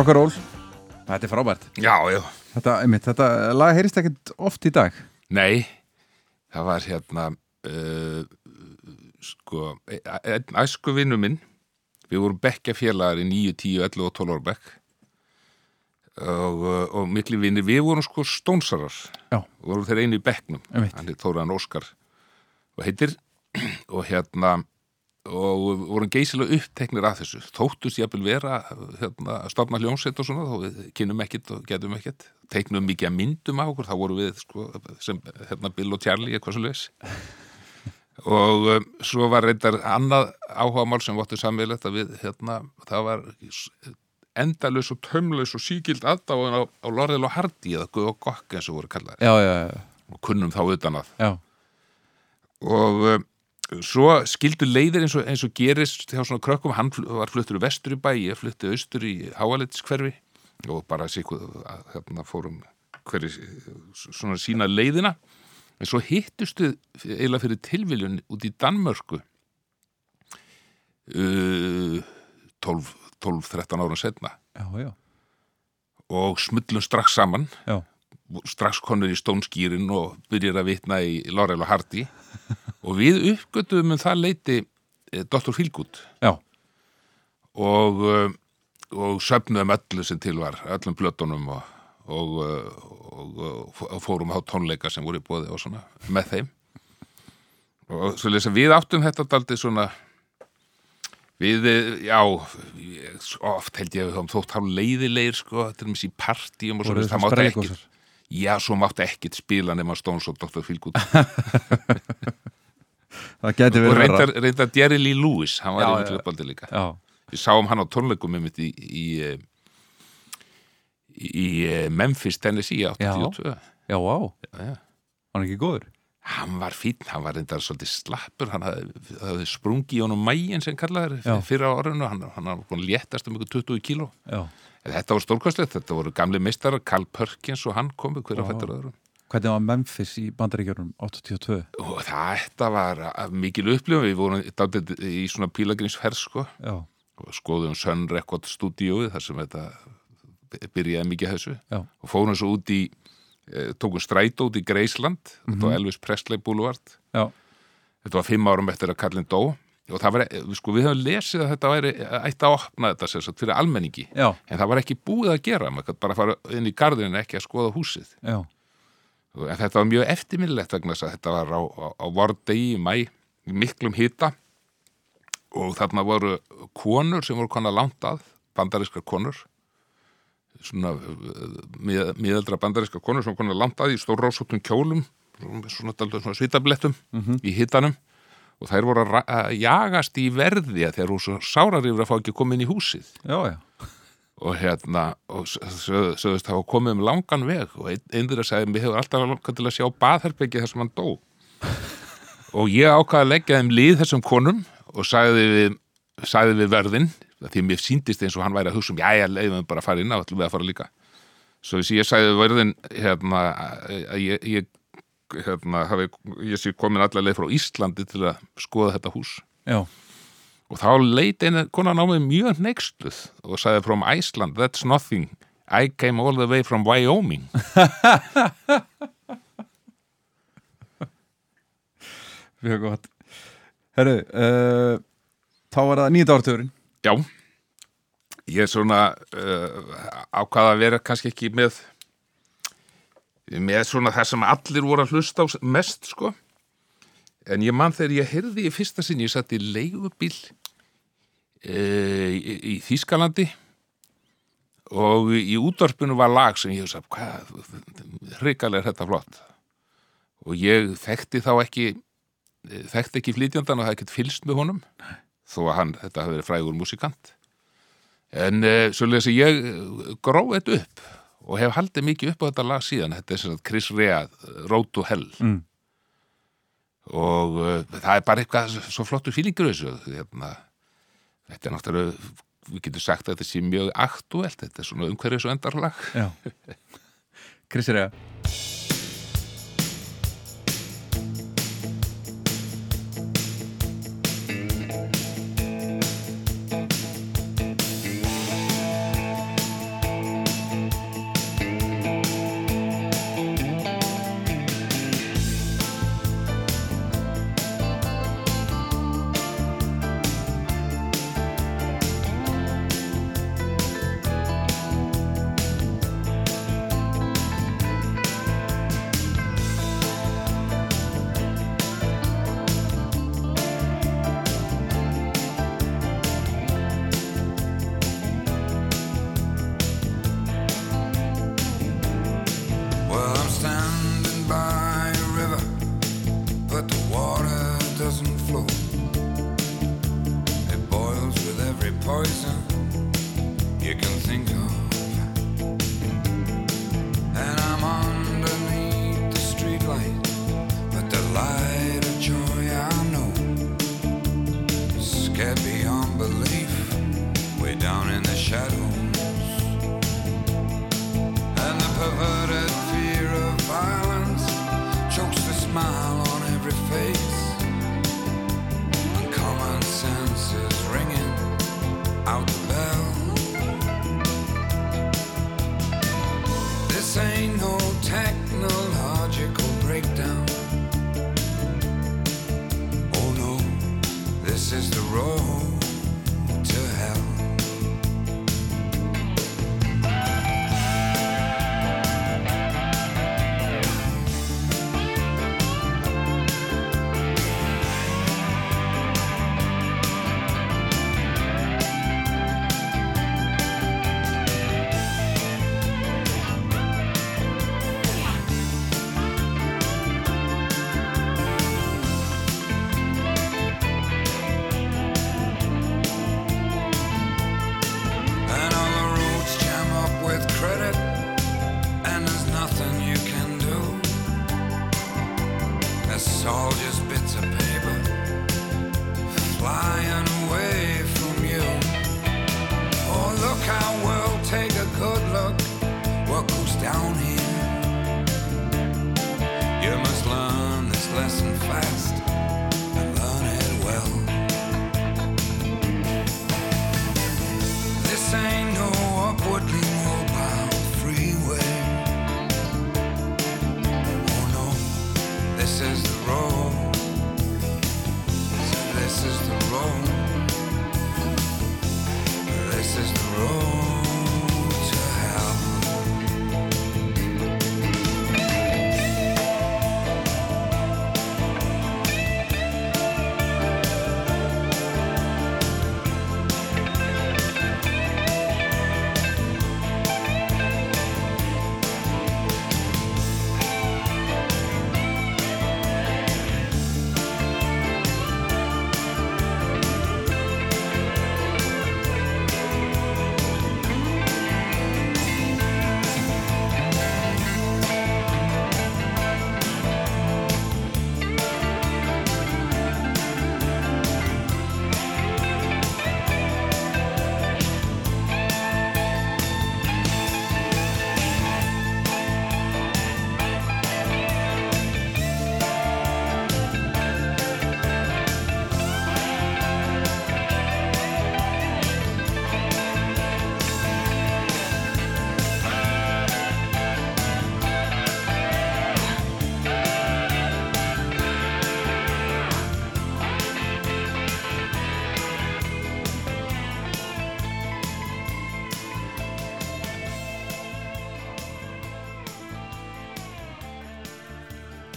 Rock'n'roll Þetta er frábært. Já, já, Þetta, einmitt, þetta lag heyrist ekkert oft í dag. Nei, það var hérna, uh, sko, einn æsku vinnu minn, við vorum bekkjafélagar í 9, 10, 11 og 12 ára bekk. Og, uh, og mikli vinnir, við vorum sko stónsarar. Já. vorum þeir einu í bekknum, hann er Þóraðan Óskar og heitir *clears throat* og hérna og vorum geysilega uppteknir að þessu. Þóttust jafnvel vera hérna, að stofna hljómsveit og svona við kynum ekkit og getum ekkit teiknum mikið að myndum á okkur þá vorum við sko, sem hérna, Bill og Charlie eitthvað svo leis *laughs* og um, svo var reyndar annað áhugamál sem vottu samveilegt að við hérna, það var endalaus og tömlaus og síkild aðdáðan á, á Lorðil og Hardy eða Guð og Gokk eins og voru já, og kunnum þá utan að. Já. og um, svo skildu leiðir eins og, eins og gerist hjá svona krökkum, hann var fluttur í vestur í bæ, ég flutti austur í háaletskverfi og bara sikkuð að hérna fórum hverju svona sína leiðina. En svo hittustu eiginlega fyrir tilviljun út í Danmörku uh, 12 12-13 ára setna Já, já, og smullum strax saman. Já, strax konur í stónskýrin og byrjar að vitna í Laurel og Hardy. Og við uppgötum um það leiti Dr. Já, og, eh, og söfnuðum öllu sem til var, öllum blötunum og, og, eh, og, fórum á tónleika sem voru í bóði og svona með þeim. Og svo lesa við áttum þetta daldið svona við, já oft held ég að við þótt hálf leiðilegir sko, til dæmis í partíum og svona, það mátti ekki Já, svo mátti ekkit spila nema Stones og Dr. Feelgood *laughs* Það geti og verið reyndar, reyndar Jerry Lee Lewis hann var Já, til uppaldi líka. Já, við sáum hann á tónleikum í í, eh, í, í eh, Memphis, Tennessee 82 já, já. hann er ekki góður? Hann var fínn, hann var reyndar svolítið slappur hann hafði, hafði sprungi í honum mægin sem kallaður fyrir á orðinu hann, hann var búin að léttast um ykkur 20 kíló. Já, en þetta var stórkostlegt, þetta voru gamli meistarar Carl Perkins og hann komið hver á Já. fættur öðrum. Hvernig var Memphis í bandaríkjörnum 82 og þetta var uh, mikil upplifun. Við vorum dálítið í svona pílagrinsferð sko. Já, og skoðum Sun Record stúdíóið þar sem þetta byrjaði mikið þessu. Já, og fórum svo út í eh, tókum strætó út í Greisland þetta var Elvis Presley Boulevard. Já, þetta var fimm árum eftir að kallin dó og það var, eh, sko við höfum lesið að þetta væri ætti að opna þetta sagt fyrir almenningi já, en það var ekki búið að gera maður bara að fara inn í gardinu ekki að skoða húsið já, en þetta var mjög eftirminnilegt vegna þess að þetta var á, á, á vordegi í mæ miklum hita og þarna voru konur sem voru konar langt að bandarískar konur svona mið, miðeldra bandarískar konur sem voru konar langt að í stórrósóttum kjólum svona, svona, svona svitablettum í hitanum og þær voru að, að jagast í verði að þeir voru svo sárar yfir að fá ekki að koma inn í húsið. Já, já, og hérna og sögðust hafa komið um langan veg. Og einn ein þeirra sagði mér hefur alltaf langað til að sjá baðherbyggi þar sem hann dó. *laughs* Og ég ákvaði að leggja þeim lið þessum konum og sagði við, sagði við verðin því mér síndist eins og hann væri að hugsa um já, já, leiðum við bara að fara inn á ætlum við að fara líka. Svo þessi ég sagði við verðin hérna að ég, ég hérna, hafi, ég sé komin allar leið frá Íslandi til að skoða þetta hús. Já, Og þá leit einu konan á mig mjög neykstuð og sagði from Iceland, that's nothing. I came all the way from Wyoming. *laughs* mjög gott. Herru, uh, þá var það nýjönda ártugurinn Já, ég er svona uh, ákvaða að vera kannski ekki með með svona það sem allir voru að hlusta á mest, sko. En ég man þegar ég heyrði í fyrsta sinni, ég satt í leigubíl uh, í, í Þýskalandi og í útvarpinu var lag sem ég sagði, hvað, hrikalega er þetta flott. Og ég þekkti þá ekki, eh, þekkti ekki flytjandan og það ekkert fylst með honum, þó að hann, þetta hafi verið frægur músikant. En uh, svo lesi ég eh, gróð þetta upp og hef haldið mikið upp á þetta lag síðan, þetta er sagt Chris Rea, Road to Hell. Mm. Og uh, það er bara eitthvað svo flottur fílingur þessu, hérna, þetta er náttúrulega, við getum sagt að þetta sé mjög aktuelt, þetta er svona umhverfis og endarlag. Krissi *laughs* Rea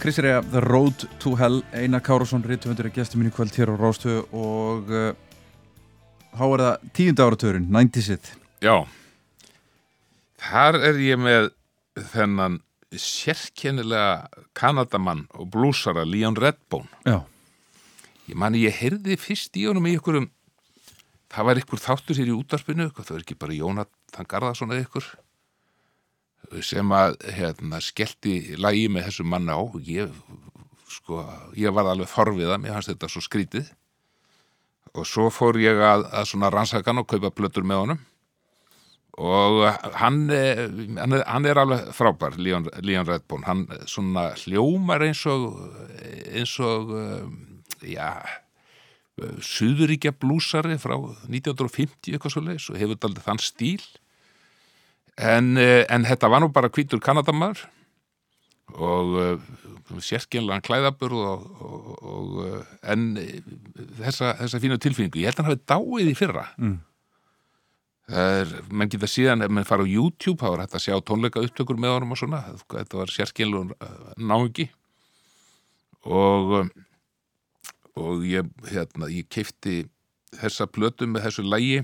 Krissi Reyja, The Road to Hell. Einar Kárásson, Rittvöndur er gestur mín í kvöld hér á Rástöðu og uh, há er það tíunda áratörun, 90-sið Já, þar er ég með þennan sérkennilega kanadamann og blúsara Leon Redbone. Já, Ég mani, ég heyrði fyrst í honum í ykkurum, það var ykkur þáttur hér í útarpinu, það var ekki bara Jónatan Garðarsson eða ykkur, sem að hérna, skellti lægi með þessu manna á. Ég, sko, ég var alveg þorfið að mér hans þetta svo skrítið. Og svo fór ég að, að svona rannsakan og kaupa plötur með honum. Og hann, eh, hann, er, hann er alveg frábær, Leon, Leon Redbone. Hann svona hljómar eins og eins og já Suðuríkja blúsari frá 1950 eitthvað svo leis og hefur daldið þann stíl en, eh, en þetta var nú bara hvítur kanadamaður og uh, sérskynlegan klæðabur og, og, og en eh, þessa, þessa fínu tilfinningu, ég held að hann hafi dáið í fyrra. Mm. það er, menn geta síðan ef menn fara á YouTube, þá er hægt að sjá tónleika upptökur með honum og svona, þetta var sérskynlegun náungi. Og og ég, hérna, ég keifti þessa plötu með þessu lægi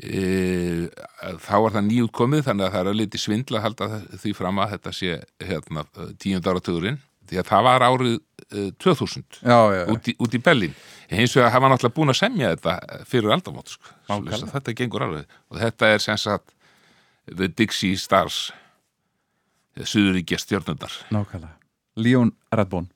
þá var það nýjútkomið þannig að það er að liti svindla að halda því fram að þetta sé hérna, tíund áratugurinn því að það var árið e, 2000 já, já, já. út í, út í Berlín. Hins vegar hafa náttúrulega búin að semja þetta fyrir aldamót sko. Þetta gengur alveg. Og þetta er sem sagt The Dixie Stars Suðuríkja stjörnundar nákvæmlega. Leon Redbone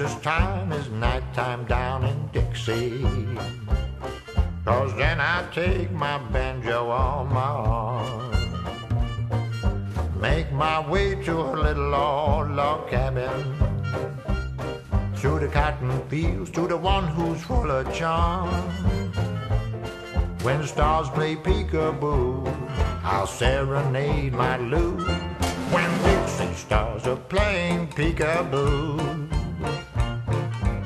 bestest time is nighttime down in Dixie. Cause then I take my banjo on my arm. Make my way to a little old log cabin. Through the cotton fields to the one who's full of charm. When stars play peekaboo, I'll serenade my Lou. When Dixie stars are playing peekaboo,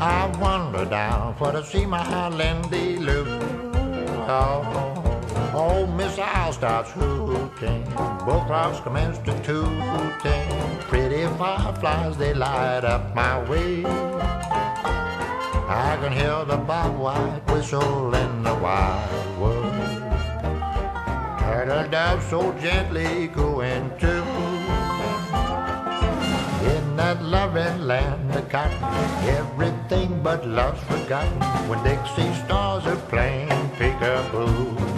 I wander down for to see my Lindy Lou. Oh, oh, oh, Miss Owl starts hooting, bullfrogs commence to tooting, pretty fireflies they light up my way. I can hear the bob white whistle in the wide world. Turtle doves so gently going too. That loving land of cotton, everything but love's forgotten. When Dixie stars are playing peekaboo.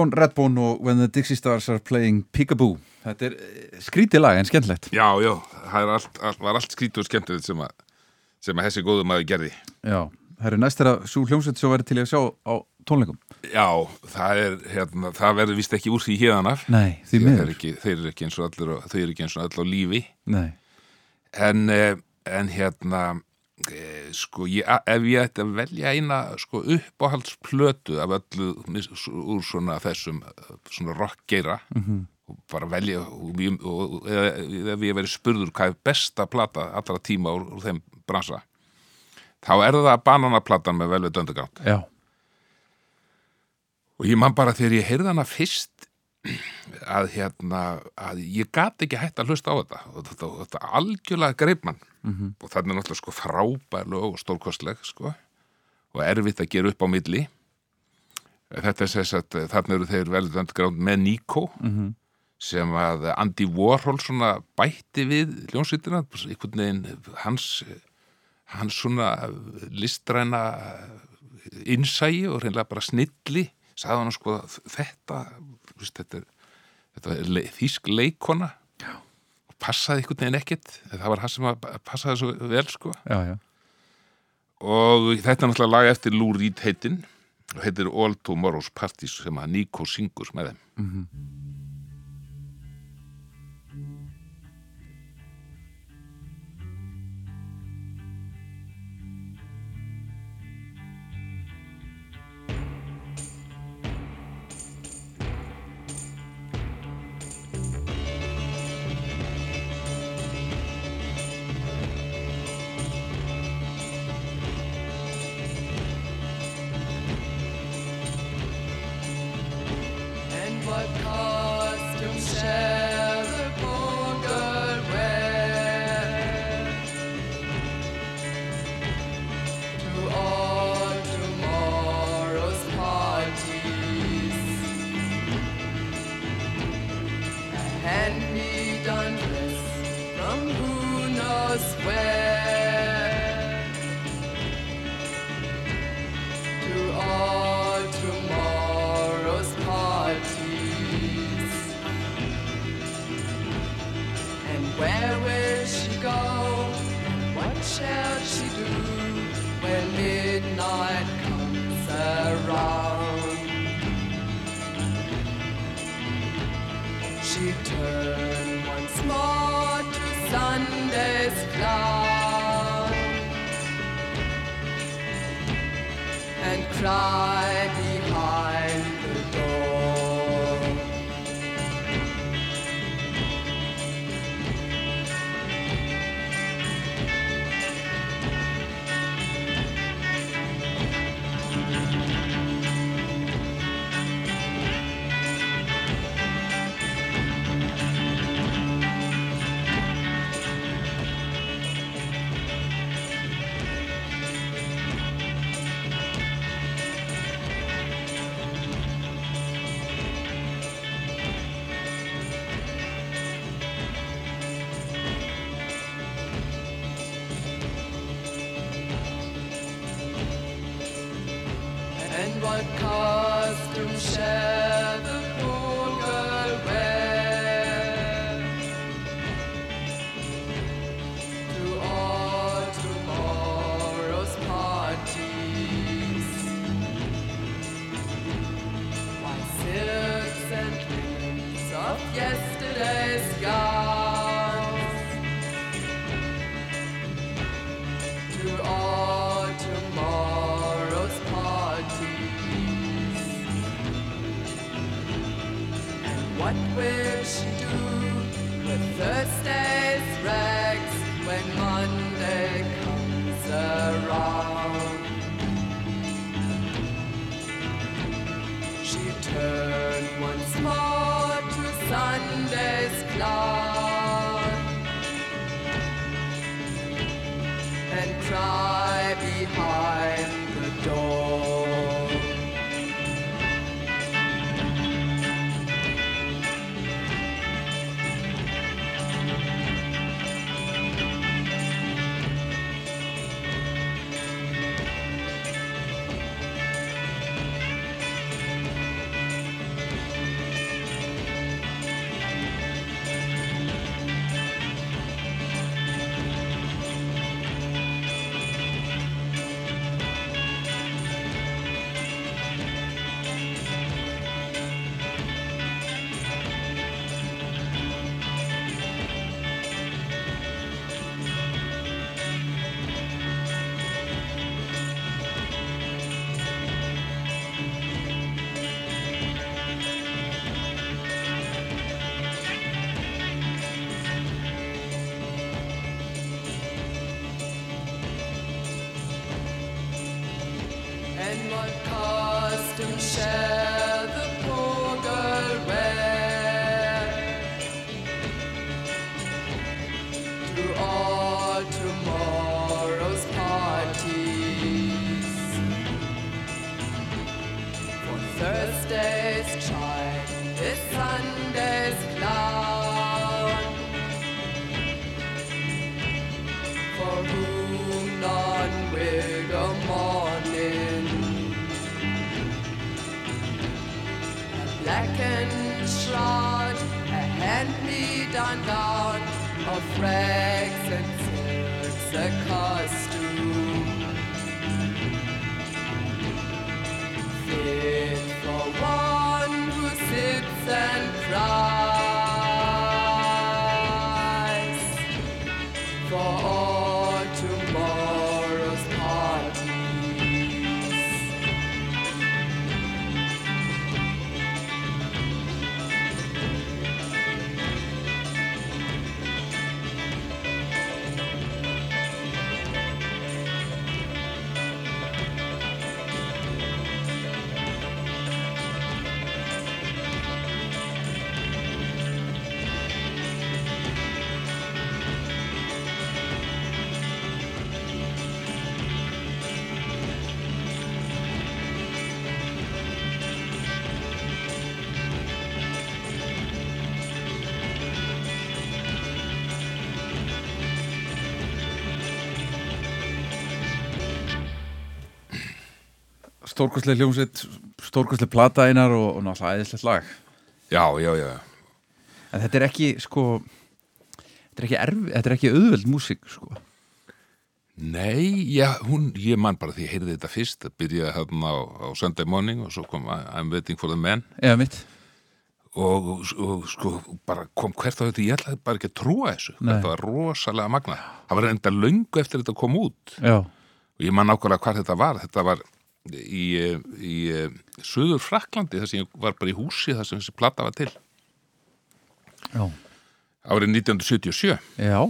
Leon Redbone og When the Dixie Stars are playing Peekaboo Þetta er eh, skrítið lag en skemmtilegt Já, já, það allt, allt, var allt skrítið og skemmtilegt sem að, sem að þessi góðu maður gerði. Já, það er næst að svo hljómsveit svo verið til að sjá á tónleikum Já, það er, hérna, það verður vist ekki úr því hérðanar. Nei, því miður eru ekki, þeir eru ekki eins og allir, á- þau eru ekki eins og allir á lífi. Nei, En, eh, en hérna, sko, ég, ef ég ætti að velja eina, sko, uppáhaldsplötu af öllu úr svona þessum, eh, svona rockgeira, -hmm. og bara velja, og, og, eða, ef ég verið spurður hvað er besta plata allra tíma úr, úr þeim bransa, þá er það bananaplatan með velveit já, Og ég man bara þegar ég heyrði hana fyrst að hérna að ég gat ekki hægt að hlusta á þetta og þetta, þetta algjörlega greip mann -hmm. og þannig er náttúrulega sko frábær lög og stórkostleg sko og erfitt að gera upp á milli þetta er þess að þarna eru þeir velið underground með Nico -hmm. sem að Andy Warhol svona bætti við ljónsýttina einhvern veginn hans hans svona listræna innsægi og reynilega bara snilli sagði hann sko þetta þetta er, þetta er le, þýsk leikona passaði einhvern veginn ekkert það var hann sem að passaði svo vel sko. Já, já. Og þetta er náttúrulega lag eftir Lou Reed heitin og heitir All Tomorrow's Parties sem að Nico syngur með þeim. And what and cry behind Stórkostlega hljómsveit, stórkostlega plata einar og, og náttúrulega æðislegt lag. Já, já, já. En þetta er ekki, sko Þetta er ekki erfi, þetta er ekki auðveld músík, sko. Nei, já, hún, ég man bara því ég heyrði þetta fyrst, það byrjaði hérna á, á Sunday morning og svo kom I'm waiting for the man. Eða mitt. Og, og sko bara kom hvert á þetta, ég ætlaði bara ekki að trúa þessu. Nei. þetta var rosalega magna það var enda löngu eftir þetta kom út. Já, og ég man nákvæmlega hvað þetta var. Þetta var í, eh, í, í Suður Fraklandi þar sem ég var bara í húsi þar sem þessi plata var til. Já, árið 1977 já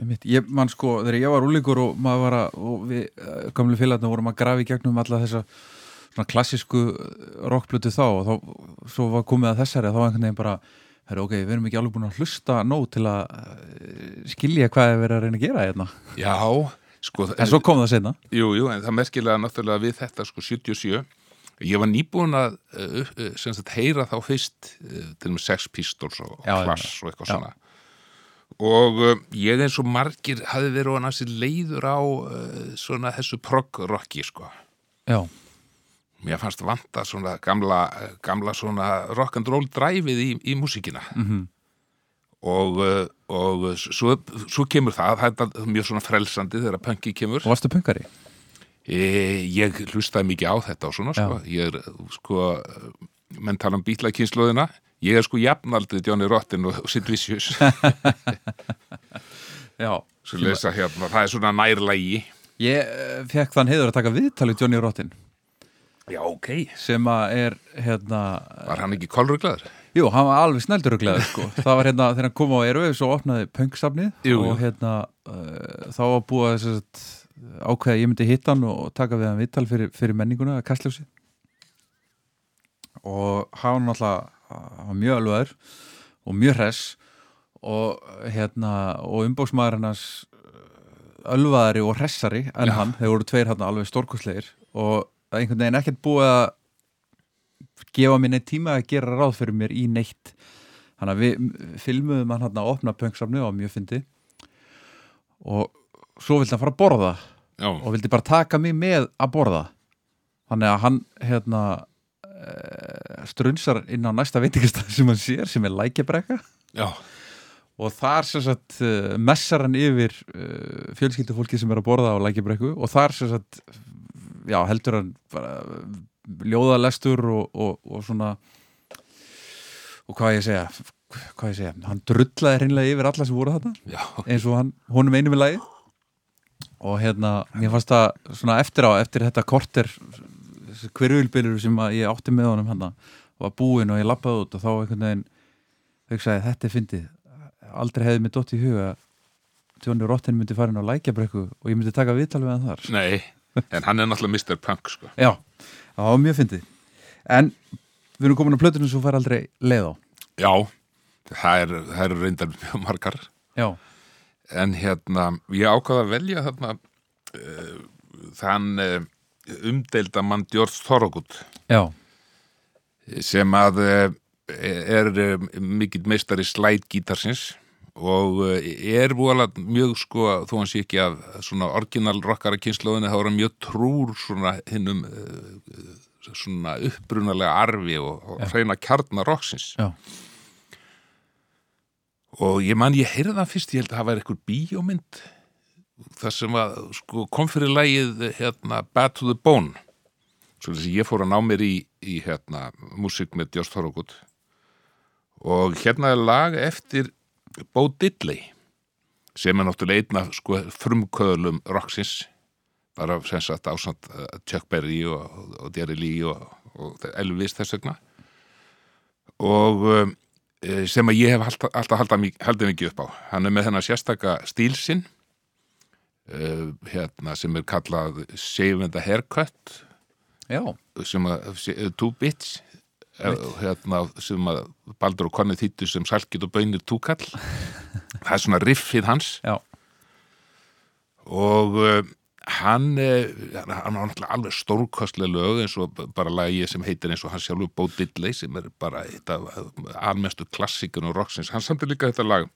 einmitt. Ég man sko, þegar ég var úlíkur og maður var að, og við uh, gamlu félagarnir vorum að grafa í gegnum alla þessa svona klassísku rockblötu þá og þá, svo var komið að þessari þá einhvern veginn bara, herru ok, við erum ekki alveg búin að hlusta nóg til að skilja hvað er verið að reyna að gera hérna. Já, sko en svo kom það senna Jú, jú, en það merkilega náttúrulega við þetta sko 77 Ég var nýbúin að uh, uh, sagt, heyra þá fyrst uh, til og með Sex Pistols og Clash og eitthvað já. svona. Og ég eins og margir hafi verið á næssi leiður á svona þessu prog-rocki sko. Já, Mér fannst vanta svona gamla, gamla svona rock and roll dræfið í, í músíkina. Mhm. Og, uh, og svo, svo kemur það, það er mjög svona frelsandi þegar punki kemur og varstu punkari? E, ég hlustaði mikið á þetta og svona, sko. Ég er, sko, menn tala um bítlakynnslóðina. Ég er sko jafnaldið Johnny Rotten og Sid Vicious. *laughs* Já, lesa hérna, það er svona nærlægi. Ég uh, fekk þann heiður að taka viðtalið Johnny Rotten Já, ok. sem að er hérna Var hann ekki kolruglaður? Jú, hann var alveg snælduruglegaður sko. *laughs* það var hérna þegar hann kom á Airwaves og opnaði jú. og hérna uh, þá var búið að ákveða ég myndi hitta hann og taka við hann viðtal fyrir, fyrir menninguna að kastljósi og hann var náttúrulega hann var mjög alvegaður og mjög hress og hérna og umbóksmaður hennas ölvaðari og hressari en Já. hann, þeir voru tveir hérna alveg stórkostlegir og einhvern veginn ekkert búið að gefa mér neitt tíma að gera ráð fyrir mér í neitt. Þannig að við filmuðum hann hann að opna pöngsafni og mjög fyndi og svo vildi hann fara að borða Já, og vildi bara taka mig með að borða. Þannig að hann hérna eh, strunsar inn á næsta veitingastað sem hann sér sem er lækjabrekka. Já, og þar sem sagt uh, messar hann yfir uh, fjölskyldufólki sem er að borða á lækjabrekku og þar sem sagt já, heldur hann bara ljóðalestur og, og, og svona og hvað ég segja hvað ég segja, hann drullaði hreinlega yfir alla sem voru þarna eins og hann, honum einu með lagi og hérna, mér fannst það svona eftir á, eftir þetta korter hverjulbylur sem ég átti með honum hann var búinn og ég lappaði út og þá einhvern veginn hugsaði þetta er fyndið aldrei hefði mér dótt í huga að Johnny Rotten myndi fara inn á lækjabrekku og ég myndi taka viðtal við hann þar nei. En hann er náttúrulega Mr. Punk, sko. já, var mjög fyndið. En við erum komin á plötunum sem fær aldrei leið á. Já, það er, eru reyndar mjög margar. já, En hérna, ég ákvaða að velja þarna uh, þann uh, umdeilda mann George Thorogood. já, sem að eh, er mikill meistari slætgítarsins og eh, er búalega mjög sko, þó hann sé ekki af svona orginal rockara kynnslóðinu, þá er hann mjög trúr svona hinnum svona upprunalega arfi og, og hreina kjarnar rocksins já, og ég man, ég heyrði það fyrst, ég held að það væri eitthvað bíómynd það sem að sko, kom fyrir lagið hérna, Bad to the Bone. Svo þess að ég fór að ná mér í, í hérna, músík með Joss Thorogood. Og hérna er lag eftir Bo Diddley sem er náttúrulega einna sko, frumköðlum rocksins. Bara sem sagt ásand uh, Chuck Berry og, og, Jerry Lee og, og Elvis þess vegna. Og um, eh, sem að ég hef alltaf, alltaf haldið, mik- haldið mikið upp á. Hann er með þennan sérstaka stílsinn uh, hérna, sem er kallað Save and a Haircut. Já, sem að Two Bits hérna, sem að Baldur og Konni þýttu sem Salkit og Bönir túkall. *laughs* Það er svona riffið hans. Já, og uh, hann uh, hann var náttúrulega alveg stórkostlega lög eins og bara lagi sem heitir eins og hann sjálfur Bo Diddley sem er bara almestu klassikun og rocksins, hann samtir líka þetta lag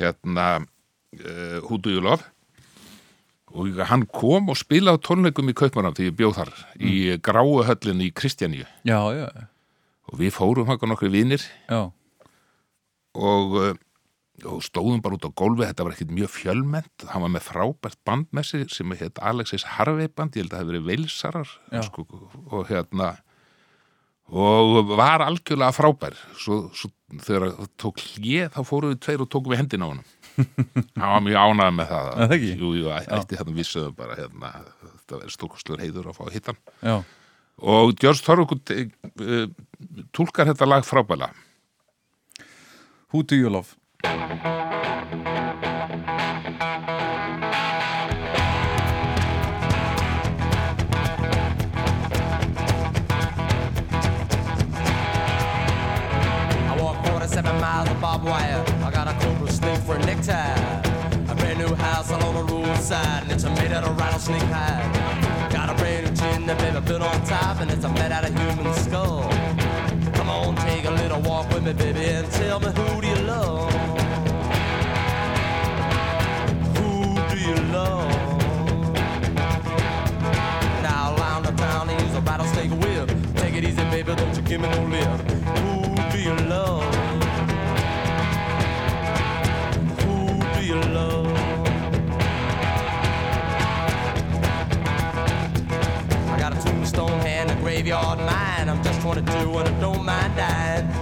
hérna Who Do You Love? Og hann kom og spilaði tónleikum í Kaupmann því ég bjóð þar í gráuhöllinni í Kristjaníu. Já, já, og við fórum hann nokkri vinir. Já. og, uh, og stóðum bara út á gólfi þetta var ekkit mjög fjölmennt. Hann var með frábært band með sig sem heit Alexis Harvey band, ég held að það hefði verið veilsarar Já. sko, og hérna og var algjörlega frábær. Svo, svo þegar það tók hlið þá fórum við tveir og tókum við hendina á honum. *laughs* Hann var mjög ánægð með það. Það ekki? Jú, jú, ætti þarna vissuðu bara hérna, þetta verður stórkostlur heiður að fá að hitta hann. Og George Thorogood uh, túlkar þetta lag frábæla Who do you love? I walk 47 miles of barbed wire. I got a cobra snake for a necktie. A brand new house along the roadside, and it's a made out of rattlesnake hide. Got a brand new chin that baby built on top, and it's a made out of human skull. Little walk with me, baby, and tell me who do you love? Who do you love? Now around the town, use a rattlesnake whip. Take it easy, baby, don't you give me no lip. Who do you love? Who do you love? I got a tombstone hand, a graveyard mind. I'm just 22 and I don't mind dying.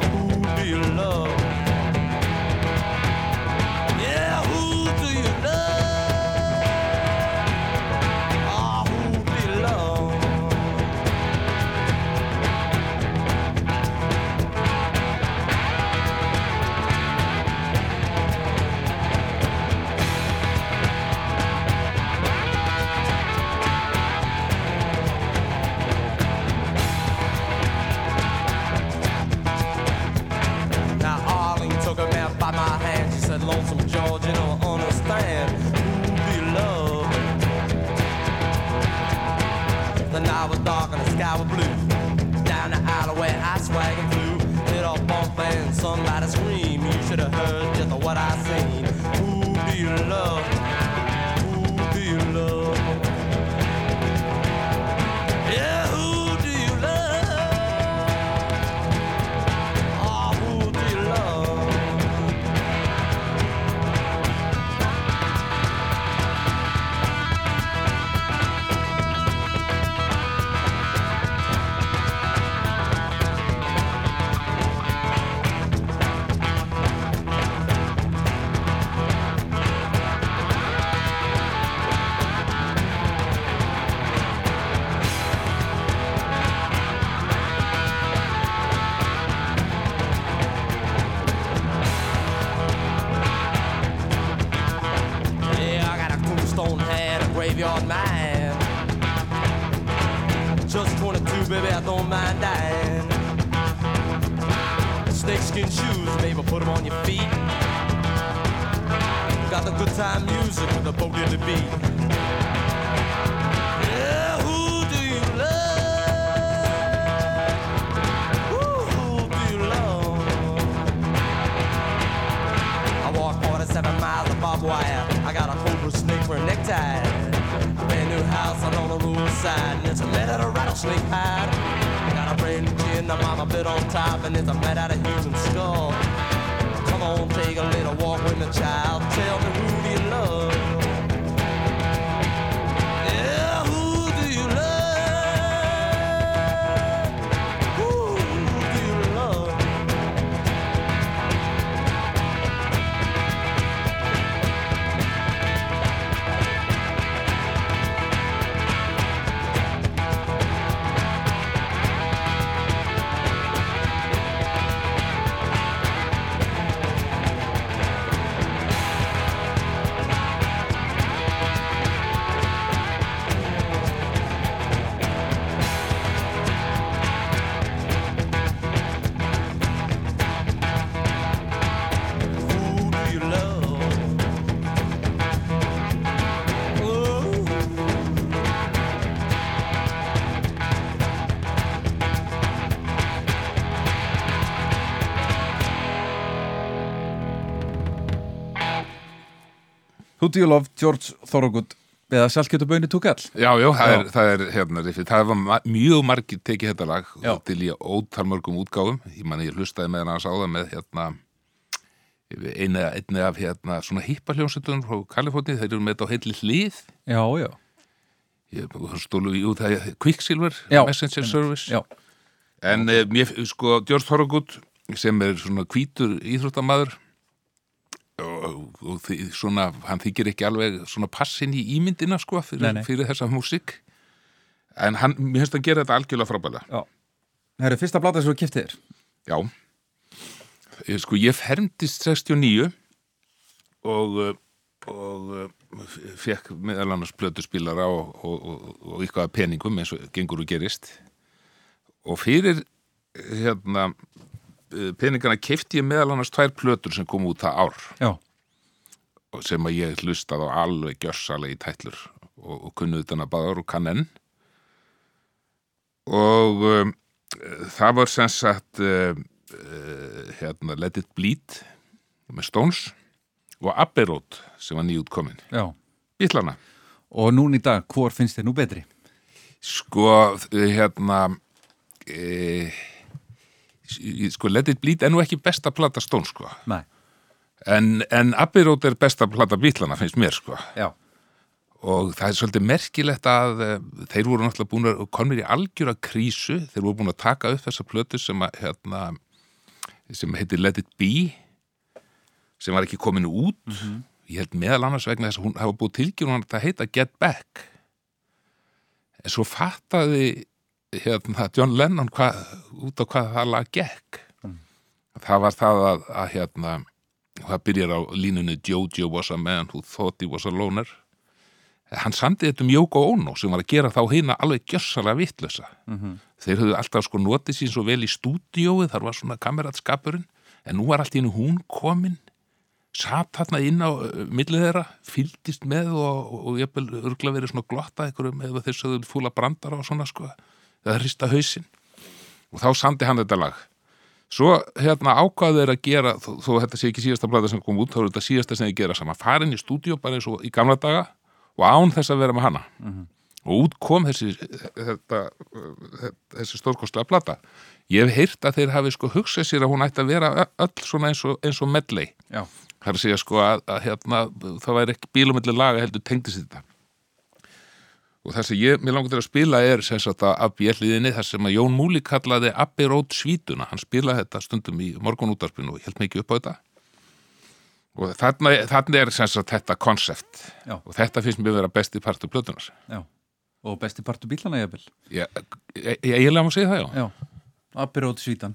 Do you love? George Thorogood eða Salkjötaböðinni Túkall Já, já, það Já. er, það er hérna riffið, það var ma mjög margir tekið þetta lag Já. og til í ótal mörgum útgáfum. Ég man ég hlustaði með hann að sáða með hérna einu, einu af hérna svona hippahljónsettunum frá Kaliforni, þeir eru með þetta á heilli hlið. Já, já. Ég stólu í út það Quicksilver Messenger Service. Já, en eh, mér, sko, George Thorogood sem er svona hvítur íþróttamaður og, og því, svona, hann þykir ekki alveg svona passin í ímyndina sko fyrir, Nei, nei. fyrir þessa músík en hann, mér finnst að gera þetta algjörlega frábælega Já. Það eru fyrsta blata sem þú kiftið þér. Já ég, Sko ég fermdist 69 og og uh, fekk meðal annars plötuspílara og, og, og, eitthvað peningum eins og gengur og gerist og fyrir hérna peningana kefti ég meðal annars tvær plötur sem kom út það ár Já. sem að ég hlustað á alveg gjörsalega í tætlur og, og kunnuð þarna báður og kann enn og um, það var sem sagt uh, uh, hérna Let It Bleed með Stones og Abbey Road sem var nýjútkomin Já. Bítlana Og núna í dag, hvor finnst þér nú betri? sko hérna e, sko Let It Bleed er nú ekki besta plata Stones sko. En, en Abbey Road er besta plata Bítlana finnst mér sko. Já. og það er svolítið merkilegt að eh, þeir voru náttúrulega búin að komnir í algjöra krísu, þeir voru búin að taka upp þessa plötu sem að hérna, sem heitir Let It Be sem var ekki komin út. Ég held meðal annars vegna þess að hún hafa búið tilgjörun að það heita Get Back. En svo fattaði hérna John Lennon hva, út á hvað það lag gekk. Það var það að, að hérna það byrjar á línunni Jojo was a man who thought he was a loner. Hann samdi þetta um Yoko Ono sem var að gera þá hérna alveg gjössalega vittlösa þeir höfðu alltaf sko notið sín svo vel í stúdíóið, þar var svona kameratskapurinn. En nú var allt í hennu hún komin satt þarna inn á millið þeirra, fylgdist með og, og, og ég vil örgla verið svona glotta einhverjum eða þess að þau fúla brandara og svona sko, eða hrista hausinn. Og þá samdi hann þetta lag. Svo hérna ákvaðu þeir að gera þó, þó þetta sé ekki síðasta blada sem kom út þá er þetta síðasta sem þeir gera saman, farin í stúdíó bara eins og í gamla daga og án þess að vera með hana. Og út kom þessi þetta, þessi stórkostlega plata. Ég hef heyrt að þeir hafi sko hugsað sér að hún ætti að vera öll svona eins og, eins og medley. Já. það er að segja sko að, að hérna, það væri ekki bílumilli laga heldur tengdist þetta og það sem ég, mér langar til að spila er sem sagt að af bjelliðinni þar sem að Jón Múli kallaði Abbey Road svítuna hann spilaði þetta stundum í morgunútarpinu og held mikið upp á þetta og þarna, þarna er sem sagt þetta konsept og þetta finnst mér vera besti partur plötunar Já. Og besti partur bílana ég vil. ég, ég, ég, ég lega að segja það já Já. Abirót svítan.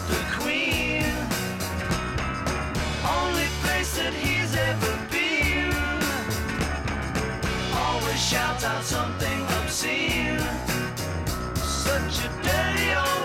shouts out something obscene. Such a dirty old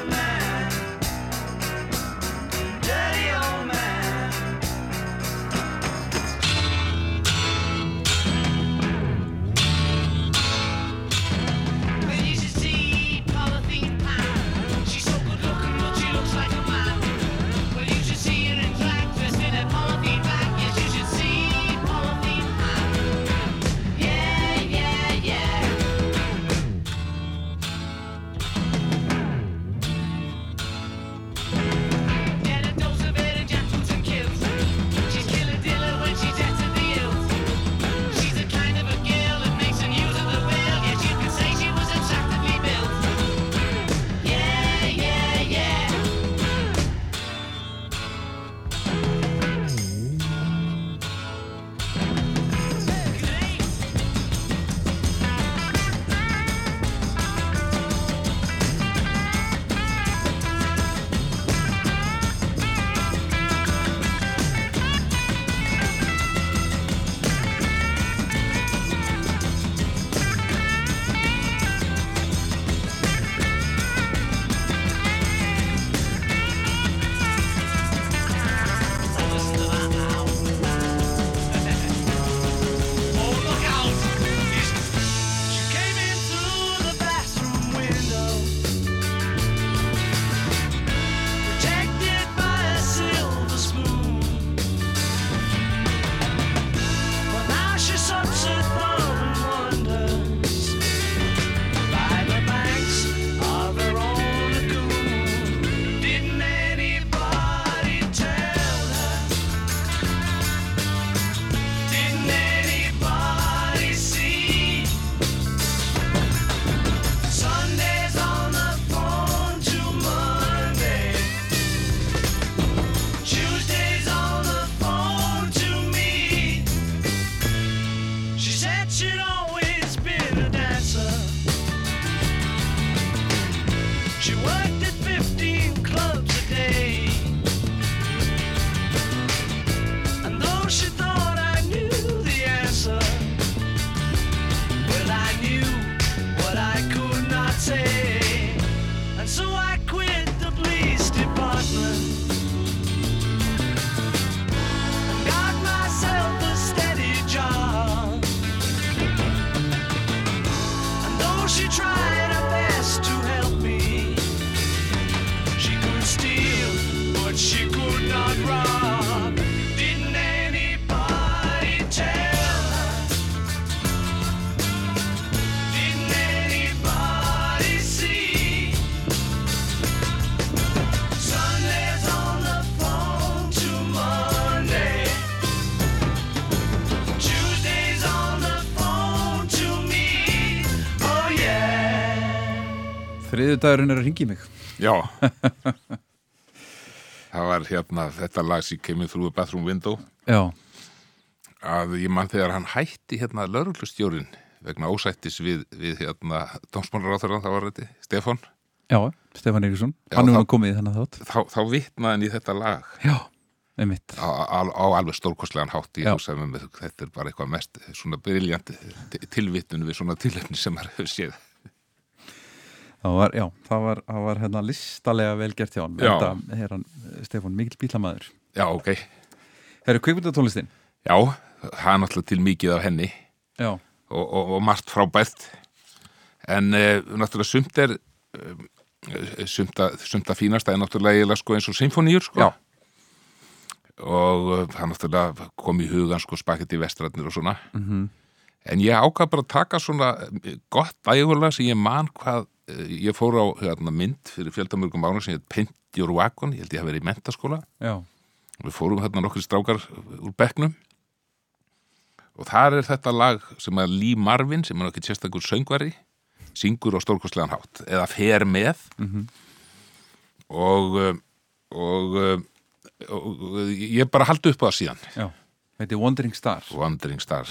Þriðu dagurinn er að ringi mig. Já. *laughs* Það var hérna þetta lag sem kemur a bathroom window. Já, að ég mann þegar hann hætti hérna lauruglustjórin vegna ósættis við, við hérna dómsmálaráþurann, það var þetta, Stefán. Já, Stefán Eiríksson. Hann er þá- nú komið í þennan þátt. þá, þá vitnaði hann í þetta lag. Já, á, á, á alveg stórkostlegan hátt í með þetta er bara eitthvað mest svona briljant tilvitun við svona tilefni sem maður hefur séð Það var, já, það var, það var hérna listalega vel gert hjá hann. Þetta er hann, Stefán, mikill bílamæður Já, ok. Það eru kvikmyndatónlistin? Já, það er náttúrulega til mikið af henni. Já, og, og, og margt frábært. En uh, náttúrulega sumt er uh, sumt, að, fínast er náttúrulega sko eins og symfóníur sko. Já. og það náttúrulega kom í hugan sko spaketti vestrætnir og svona. Mhm. en ég ákvað bara að taka svona eh, gott ægulega sem ég man hvað ég fór á hérna, mynd fyrir fjöldamörgum ára sem heit Paint Your Wagon. Ég held ég að vera í mentaskóla já, við fórum hérna nokkri strákar úr bekknum. Og þar er þetta lag sem að Lee Marvin sem er nokkið sérstakur söngvari syngur á stórkostlegan hátt eða fer með. Mhm. og, uh, og, uh, og, og ég bara haldi upp á það síðan. Já. Þetta er Wandering Star Wandering Star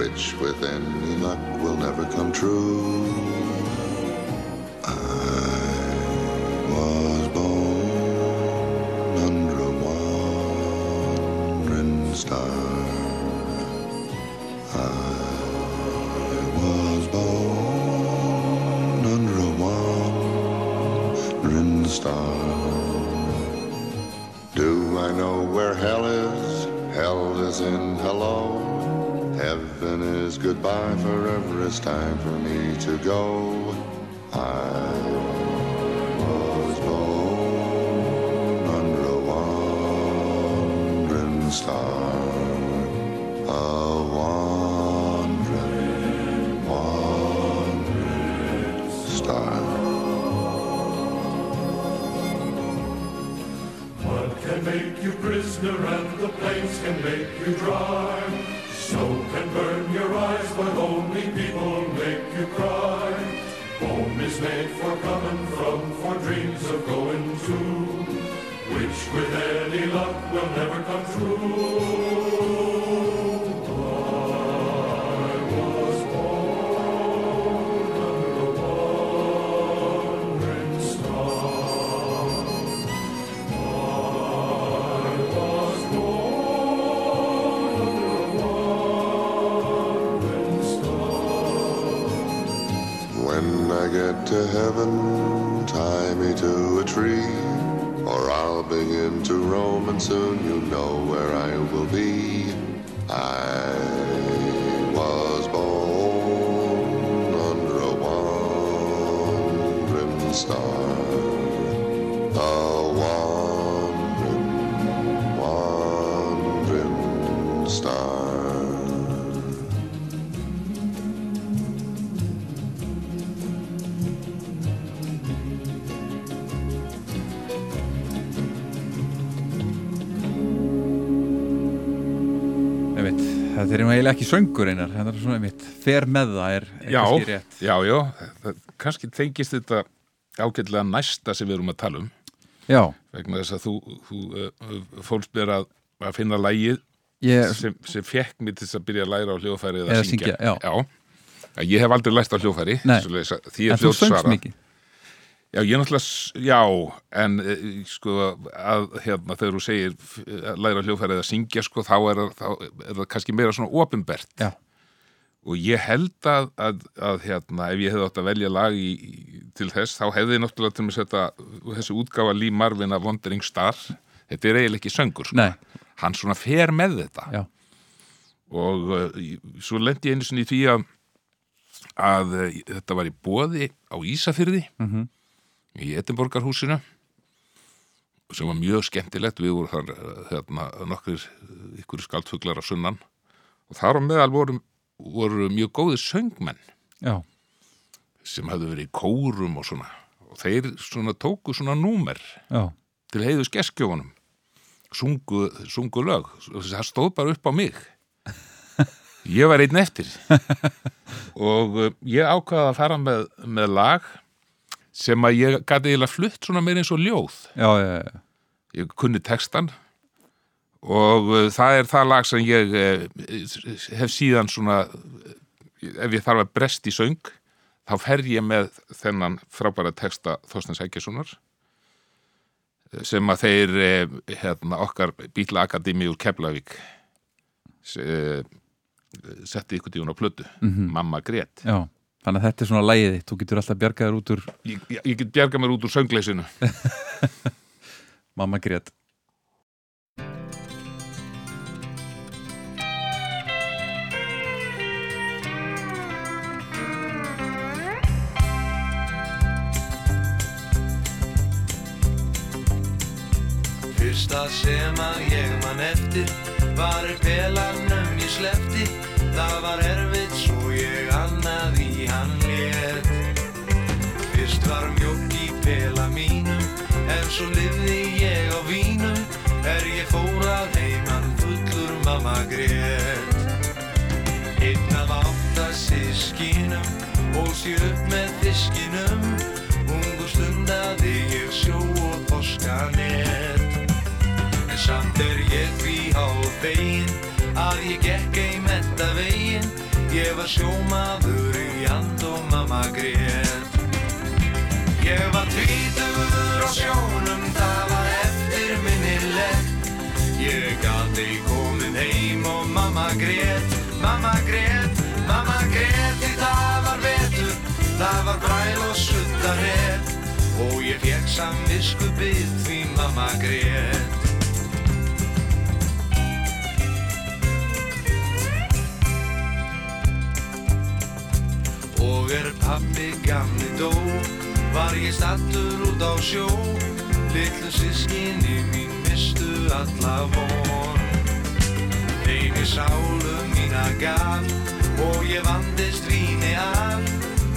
which with any luck will never come true. To heaven, tie me to a tree, or I'll begin to roam, and soon you know where I will be. I was born under a wandering star, nú eiginlega ekki söngur einar Þetta er svona einmitt Fer með það er, kannski rétt já, já, það, kannski tengist þetta ágætlega næsta sem við erum að tala um Já. vegna þess að þú, þú uh, fólst mér að, að finna lægið Ég- sem, sem fekk mér til að byrja að læra á hljóðfæri eða, Eða syngja, já. já. Ég hef aldrei lært á hljóðfæri Nei. að En þú söngst mikið Já, ég náttúrulega, já, en eh, sko að hérna þegar þú segir f- að læra hljóðfæri eða syngja sko, þá er, þá er það kannski meira svona opinbert. Já. Og ég held að, að, að hérna, ef ég hefði átt að velja lag í, til þess, þá hefði ég náttúrulega til að setja þessi útgáfa Lee Marvin af Wandering Star. Þetta er eiginlega ekki söngur, sko. Nei. Hann svona fer með þetta. Já. Og uh, svo lendi ég einu sinni í því að, að þetta var í boði á Ísafyrði Mhm. Í Edinborgarhúsinu sem var mjög skemmtilegt. Við vorum þar eh, hérna, nokkur ykkur skaldfuglar á sunnan. Og þar á meðal voru, voru mjög góðir söngmenn Já. sem hafðu verið í kórum og svona. Og þeir svona tóku svona númer Já. til heiðus geskjófunum sungu, sungu lög. Það stóð bara upp á mig. Ég var einn eftir. *laughs* Og uh, ég ákvaða að fara með, með lag sem að ég gæti eiginlega flutt svona meir eins og ljóð Já, já, já. ég kunni textan og uh, það er það lag sem ég uh, hef síðan svona ef ég þarf að brest í söng þá fer ég með þennan frábæra texta Þorstens Hækjessonar sem að þeir uh, hérna, okkar Bíla Akademi úr Keflavík uh, setti ykkur díun á plötu Mhm. Mamma grét Já, þannig að þetta er svona lægið þitt, þú getur alltaf bjargaður út úr ég, ég, get bjarga mér út úr söngleysinu. *laughs* Mamma grét. Fyrsta sem að ég man eftir var er pelanum ég slefti Það var erfitt hann let Fyrst var mjólk í pela mínum En svo lifði ég á vínum. Er ég fór að heiman fullur mamma grét. Einn af átta sískinum Og sé upp með fiskinum. Ungu stundaði ég sjó og þoskanet En samt er ég því á veginn Að ég gekk ei metta veginn. Ég var sjómaður í mamma grét. Ég var tvítur á sjónum Það var eftir minnilegt Ég gat ei komin heim og mamma grét. Mamma grét, mamma grét Því það var vetur. Það var bræl og suttarhet Og ég fekk samvisku bið Því mamma grét pappi gamli dó. Var ég stattur út á sjó Litlu sískinni mín mistu alla von. Einu sálu mína gaf Og ég vandist víni af.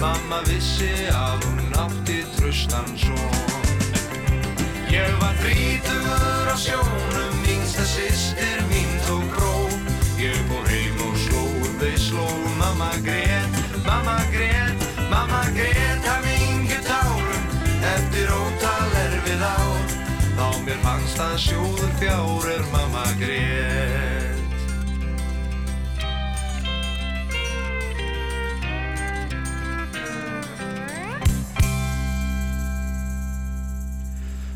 Mamma vissi að hún átti tröstan son. Ég var þrítur á sjónum Yngsta systir mín tók bró Ég fór heim og sló um beisló Mamma grét Mamma grét af yngi tárum Eftir ótal erfið ár. Þá mér fannst að sjóður fjár er mamma grét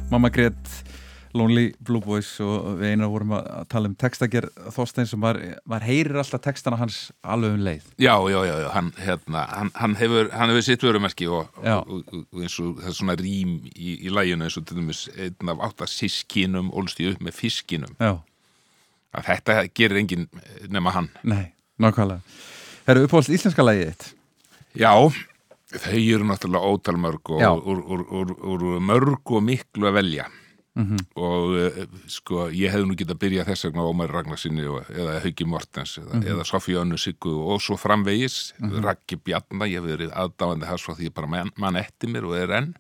Mamma Grét, Lonely Blue Boys og við einar vorum að tala um textagerð Þorstein sem var, var heyrir alltaf textana hans alveg um leið. Já, já, já, já, hann, hérna, hann, hann hefur, hefur sitt vörumerki og, og, og, eins og það er svona rím í, í læginu eins og til dæmis einn af átta sískinum ólst ég upp með fiskinum. Já. að þetta gerir enginn nema hann. Nei, nákvæmlega. Herru uppáhalds íslenska lagið þitt? Já, þau eru náttúrulega ótal mörg og úr, úr, úr, úr mörg og miklu að velja Mhm. og uh, sko ég hefði nú getað að byrja þess vegna á Ómar Ragnarsinni eða Hauki Mortens eða, Mhm. eða Sofía Önnu Siggu og svo framvegis Mhm. Raggi Bjarna, ég hef verið aðdáðandi hans frá því ég bara mann man eftir mér og er enn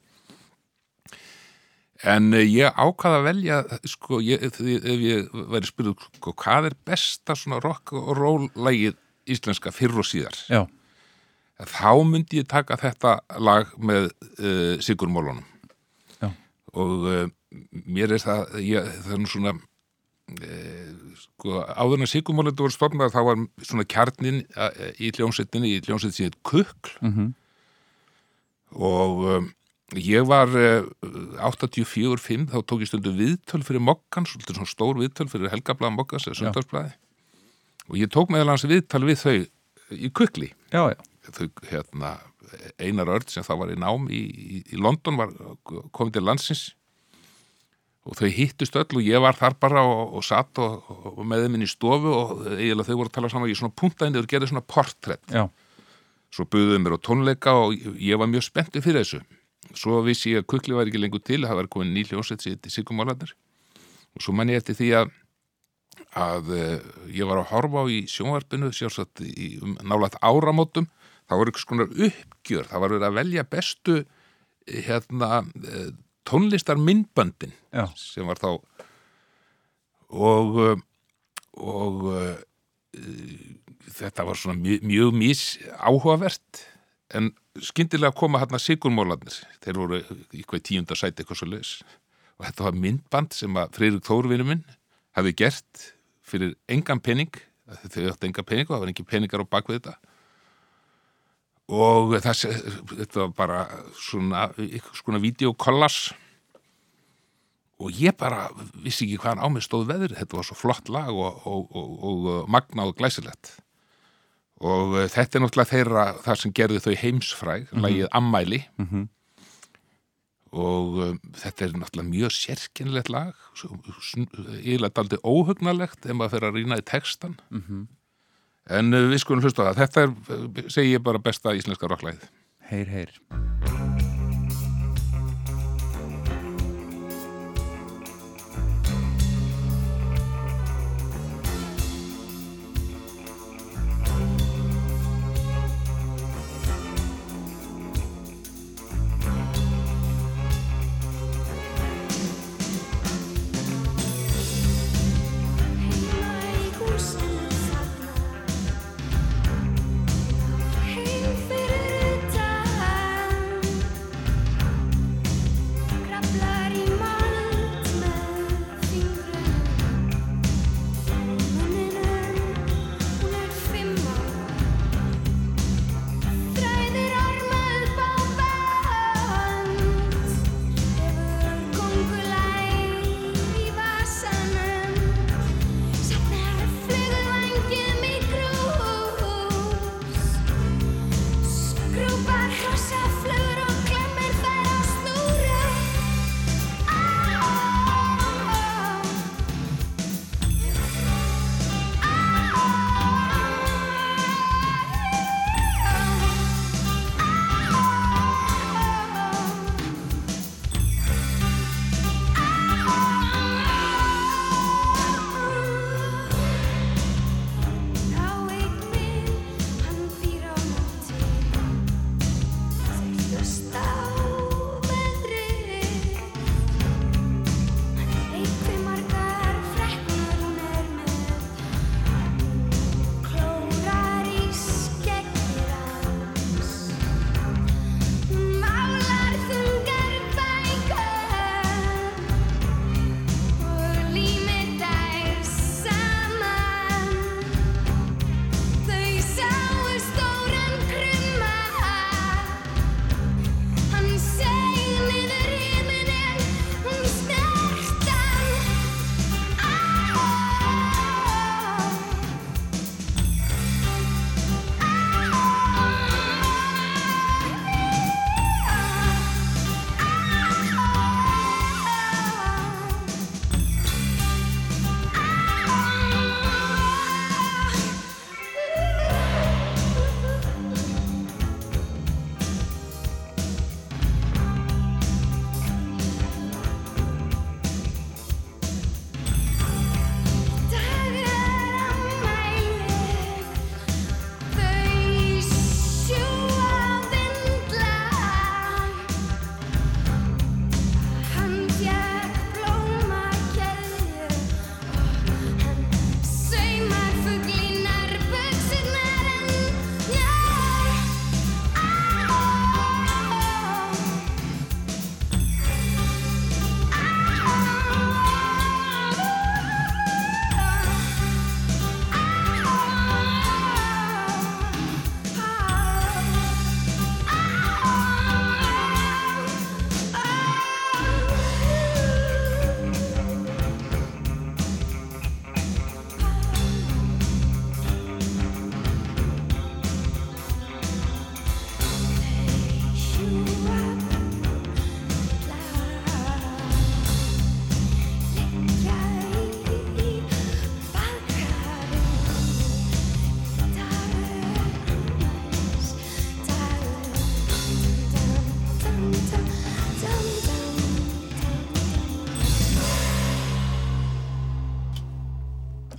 en uh, ég ákvaða að velja sko ég, ef ég væri spyrðu sko, hvað er besta svona rock og roll lagið íslenska fyrr og síðar Já. þá myndi ég taka þetta lag með uh, Sigur Mólunum og mér er það ég, það er nú svona uh, sko, áður en að Sigur Mólunum voru stofnað þá var svona kjarnin uh, í hljómsettinni, í hljómsettinni heit Kukl. Mhm. og um, ég var uh, 84-5 þá tók ég stundu viðtöl fyrir Mokkan, svolítið svona stór viðtöl fyrir Helgablaða Mokkans eða Sundagsblaði og ég tók meðal hans viðtal við þau í Kukli. Já, já. þau hérna Einar Örd sem þá var í nám í, í, í London var komið til landsins og þau hittust öll og ég var þar bara og, og satt og, og með þeim inn í stofu og eiginlega þau voru að tala saman. Ég svona puntaðinni og gerði svona portrétt svo buðuðu mér á tónleika og ég- ég var mjög spenntur fyrir þessu. Svo vissi ég að kukli var ekki lengur til það var komin ný hljónsett sér til Sigurmálarnir og svo man ég eftir því að að uh, ég var að horfa á í sjónvarpinu sjálfsagt í um, nálægt áramótum. Það voru ykkur skonar uppgjör. Það var verið að velja bestu eh, hérna uh, tónlistar myndböndin Já. sem var þá og uh, og uh, þetta var svona mjög, mjög mis áhugavert en skyndilega koma hérna sigurmólarnir þeir voru í hvað tíunda sæti eitthvað svo leis og þetta var myndband sem að Freyrik Þórvinu minn hafi gert fyrir engan pening þau áttu engan pening og það var engin peningar á bakvið þetta og það, þetta var bara svona, svona videokollas og ég bara vissi ekki hvaðan á mig stóð veður þetta var svo flott lag og, og, og, og magna og glæsilegt og eh, þetta er náttúrulega þeirra það sem gerði þau heimsfræg Mhm. lagið Ammæli Mhm. og um, þetta er náttúrulega mjög sérkennilegt lag eiginlega daldi óhugnalegt ef maður fer að rýna í textan Mhm. En uh, við skulum hlusta það. Þetta er, uh, segi ég bara besta íslenska rocklæð Heyr, heyr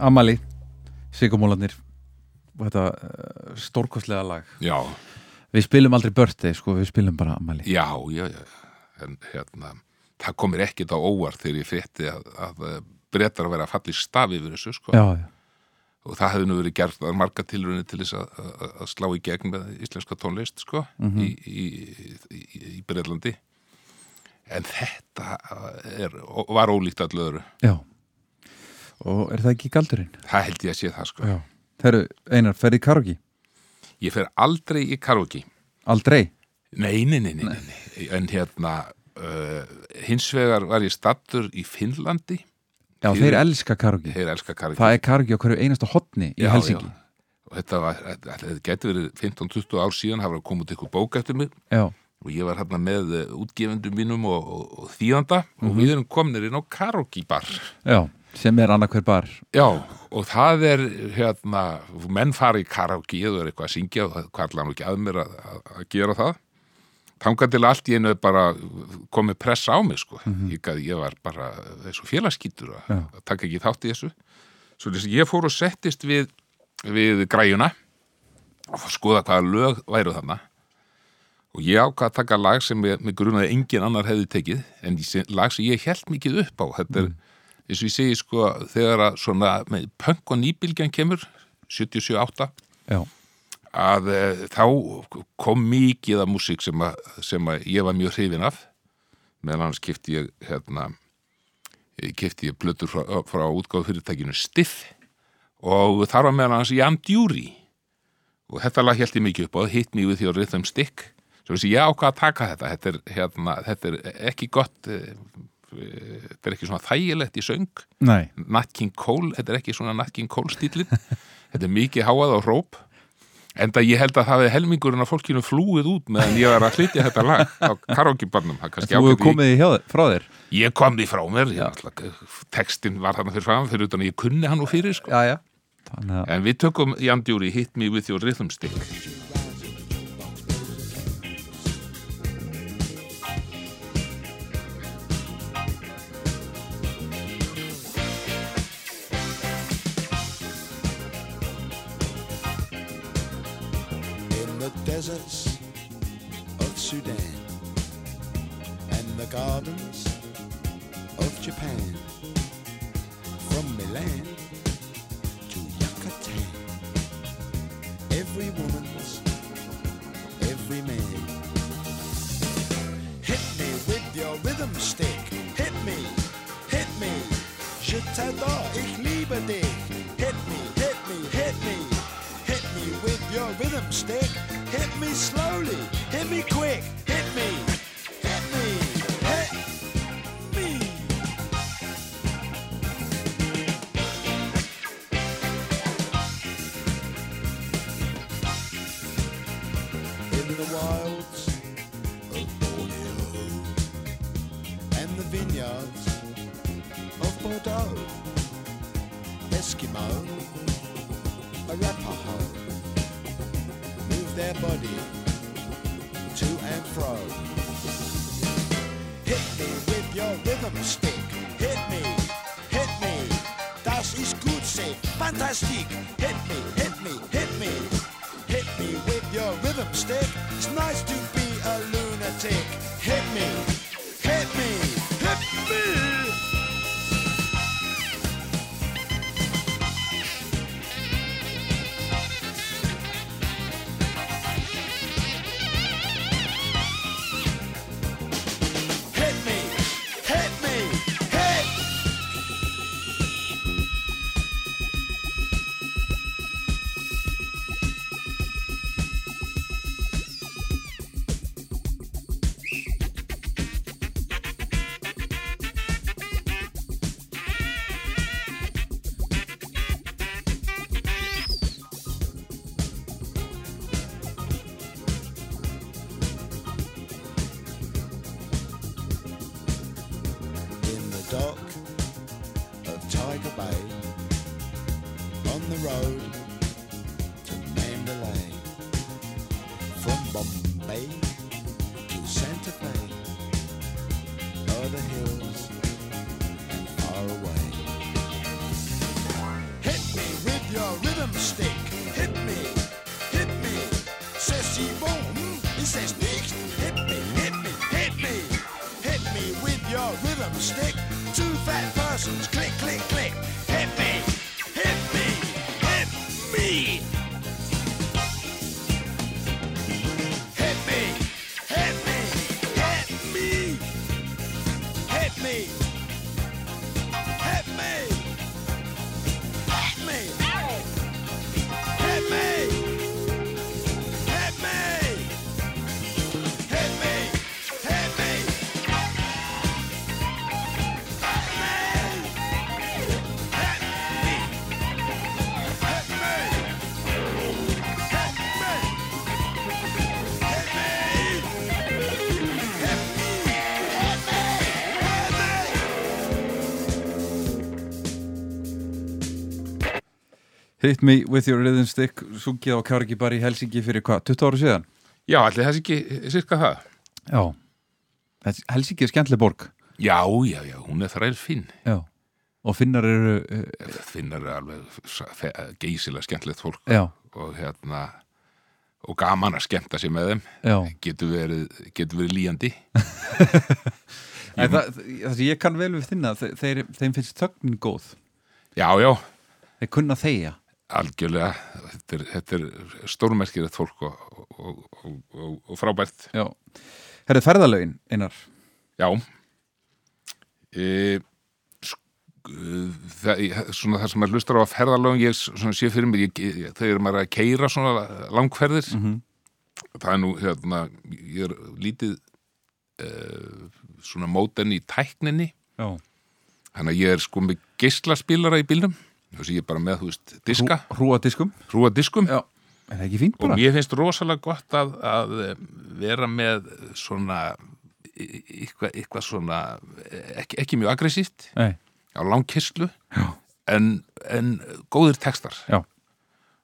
Amali, Sigurmólanir og þetta uh, stórkostlega lag Já. Við spilum aldrei birthday, sko, við spilum bara Amali Já, já, já, en hérna, það komir ekkit á óvart þegar ég frétti að, að breytar að vera að falla í stafi yfir þessu, sko. Já, Og það hefði nú verið gert marga tilrunni til þess að, að, að slá í gegn með íslenska tónlist, sko, Mhm. í, í, í, í Breitlandi. En þetta er, var ólíkt allu öðru. já Og er það ekki galdurinn? Það held ég að sé það, sko. Já Þeru, Einar, ferði í karaoke? Ég fer aldrei í karaoke. Aldrei? Nei, nei, nei, nei, nei. nei. En hérna, uh, hins vegar var ég stattur í Finnlandi. Já, þeir elska karaoke Þeir elska karaoke. Það er karaoke á hverju einasta hotni í Já, Helsingi já. Og þetta var, þetta, þetta getur verið 15-20 ár síðan, hafa komið ykkur bók eftir mig. Já. Og ég var hérna með uh, útgefendum mínum og, og, og þýðanda og Mhm. við erum kominir inn á karaoke bar. Já, sem er annað hver bar. Já, og það er hérna, menn fara í karaoke eða eitthvað að syngja og það kvarla nú ekki að mér að, að, að gera það. Þangað til allt einu er bara komið pressa á mig sko. Ég, gat- ég var bara þessu félagskýtur að, að taka ekki þátt í þessu. Svo að ég fór og settist við, við græjuna og að skoða hvaða lög væru þarna. Og ég ákvað að taka lag sem ég, mig grunaði engin annar hefði tekið en lag sem ég held mikið upp á þetta er, eins og ég segi sko þegar að svona með punk og nýbylgjan kemur 77-8 Já. að e, þá kom mikið af músík sem, að, sem að ég var mjög hrifin af. Meðan annars kefti ég hérna kefti ég plötur frá, frá útgáðu fyrirtækinu Stiff og þar var meðan annars Jan Djúri og þetta lag held ég mikið upp á Hit Me With Your Rhythm Stick. Þessi ég ákvað að taka þetta. Þetta er, hérna, þetta er ekki gott eh, eh, þetta er ekki svona þægilegt í söng. Nei. Nat King Cole, þetta er ekki svona Nat King Cole stílinn *laughs* þetta er mikið háað á hróp. Enda ég held að það hefði helmingurinn af fólkinu flúið út meðan ég var að flytja þetta lag á karaoke-barnum. Þú hefur komið því hjá frá þér? Ég kom því frá mér, textin var þarna fyrir fram, fyrir utan að ég kunni hann úr fyrir sko. já, já. Þannig að En við tökum Jan Djúri Hit Me With Your Rhythm Stick Hit Me With Your Rhythm Stick sungið á Káriki bara í Helsingi fyrir hvað, 20 ára síðan? Já, allir þessi ekki sirka það? Já. Helsingi er skemmtileg borg. Já, já, já, hún er þræl finn Já. Og finnar eru uh, Finnar er alveg fe- geysilega skemmtilegt fólk. Já. og hérna og gaman að skemmta sér með þeim. Getur verið, getur verið líjandi. *laughs* Nei, það, það ég kann vel við þinna þe- þeir, þeim finnst þögnin góð. Já, já. Þeir kunna þeia Algjörlega, þetta er, þetta er stórmerkilegt fólk og, og, og, og, og frábært. Já. Herrið ferðalögin, einar? Já. E, það, svona það sem maður hlustar á að ferðalögum ég sé fyrir mig þegar maður er að keira svona langferðir Mhm. það er nú hérna ég er lítið e, svona móten í tækninni. Já. þannig að ég er sko með geislaspilara í bílnum þess að ég er bara með, þú veist, diska. Hrúa diskum. Hrúa diskum. Já, er það ekki fínt og mér finnst rosalega gott að, að eh, vera með svona eitthvað, eitthvað svona ekki, ekki mjög aggressíft. Nei. á langkyslu en, en góðir textar. Já.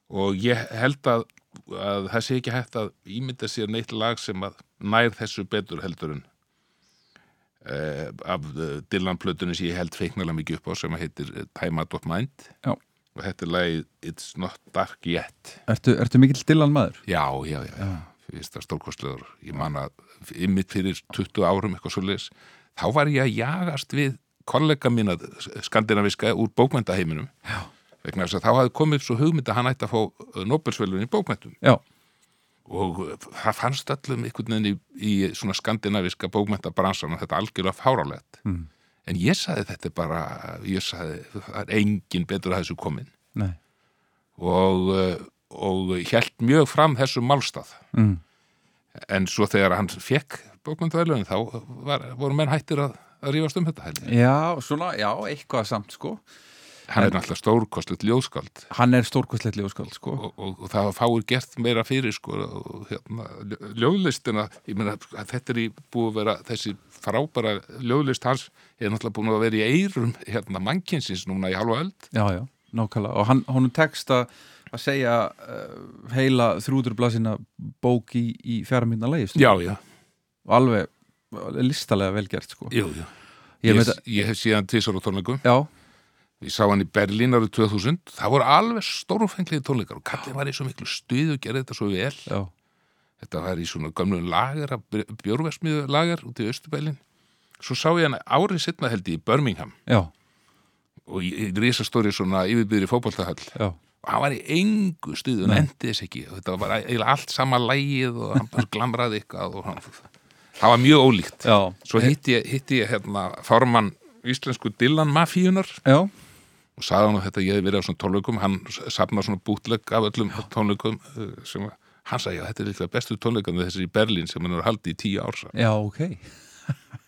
og ég held að, að það sé ekki hægt að ímynda sér neitt lag sem að nær þessu betur heldur en eh, af eh, Dylan-plötunni sem ég held feiknalega mikið upp á sem að heitir eh, Time Out of Mind Já. og þetta er lagið It's Not Dark Yet Ertu, ertu mikill dillan maður? Já, já, já, já. Fyrst það stórkostlegur. Ég man að ymmit fyrir 20 árum eitthvað svo leis. Þá var ég að jagast við kollega mína skandinaviska úr bókmyndaheiminum. Já. Vegna þess að þá hafði komið svo hugmynd að hann ætti að fá Nobelsvölun í bókmyndum. Já. Og það fannst öllum einhvern veginn í, í svona skandinaviska bókmyndabransan og þetta algjörlega fárálegt. Mm. En ég saði þetta er bara, ég saði það er engin betur að þessu komin Nei. og, og hjælt mjög fram þessu málstað Mm. en svo þegar hann fekk bókmyndavælunin þá var, voru menn hættir að, að rífast um þetta heldur. Já, svona, já, eitthvað samt sko hann er náttúrulega stórkostlegt ljóðskald Hann er stórkostlegt ljóðskald sko. Og, og, og það fáir gert meira fyrir sko og hérna, ljó- ljóðlistina ég meina þetta er í búið að vera þessi frábæra ljóðlist hans er náttúrulega búin að vera í eirum hérna mannkynsins núna í halva öld. Já, já, nákvæmlega. Og hann, honum tekst að segja uh, heila þrúdurblasina bók í, í fjara minna leið Já, já. og alveg listalega vel gert sko. Jú, jú. Ég, Ég, ég, ég, hef síðan tvisar á tónleikum. Já. Ég sá hann í Berlín árið 2000 Það voru alveg stórfenglið tónleikar og kallið var í svo miklu stuð og gerði þetta svo vel Já. Þetta var í svona gömlu lager bjórversmiðu lager út í Östubælin Svo sá ég hann árið setna held ég í Birmingham Já. og í, risastóri svona yfirbyrði fótboltahöll Já. og hann var í engu stuð og Nei. endi þess ekki og þetta var eiginlega allt sama lægið og hann bara glamraði eitthvað og hann, það var mjög ólíkt Já. Svo hitti ég, hitti ég hérna formann íslensku Dylan Mafíunar Já. Og sagði hann að þetta ég hef verið á svona tónleikum hann safnar svona bútleg af öllum tónleikum uh, sem að hann sagði að þetta er líklega bestu tónleikum þessi í Berlín sem hann er haldið í tíu ársa Já, ok *laughs*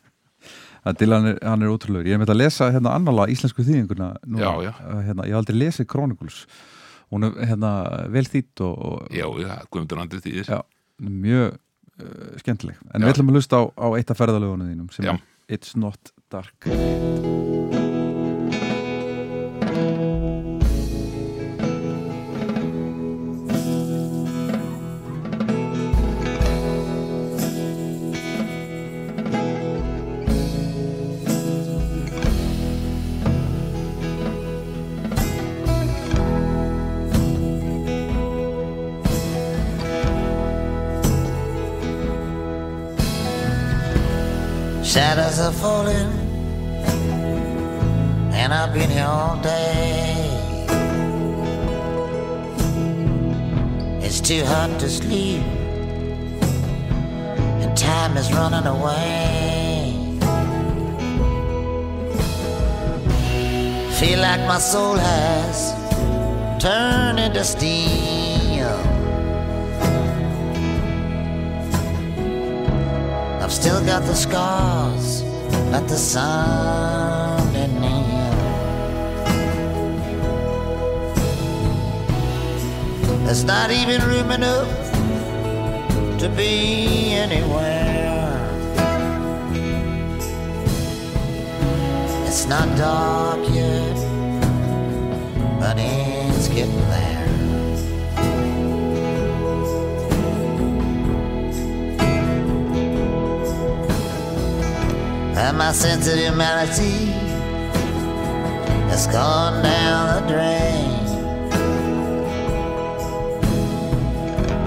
Það Dylan er, hann er ótrúlegur. Ég er með að lesa hérna annala íslensku þýðinguna núna. Já, já. Uh, Hérna, ég hef aldrei lesið Chronicles. Hún er hérna vel þýtt og, og Já, já, Guðmundur Andri þýðir Já, mjög uh, skemmtileg. En Já. við ætlum að hlusta á, á eitt af ferðalögunum þínum sem Já. er It's Not Dark. Too hot to sleep, and time is running away. Feel like my soul has turned into steam. I've still got the scars that the sun There's not even room enough to be anywhere. It's not dark yet, but it's getting there. And my sense of humanity has gone down the drain.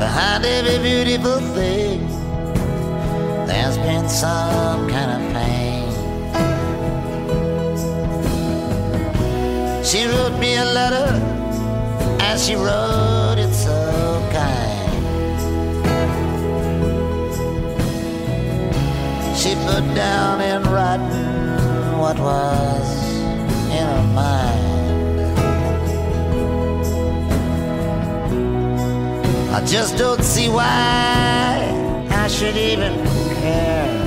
Behind every beautiful thing, there's been some kind of pain. She wrote me a letter, and she wrote it so kind. She put down in writing what was in her mind. I just don't see why I should even care.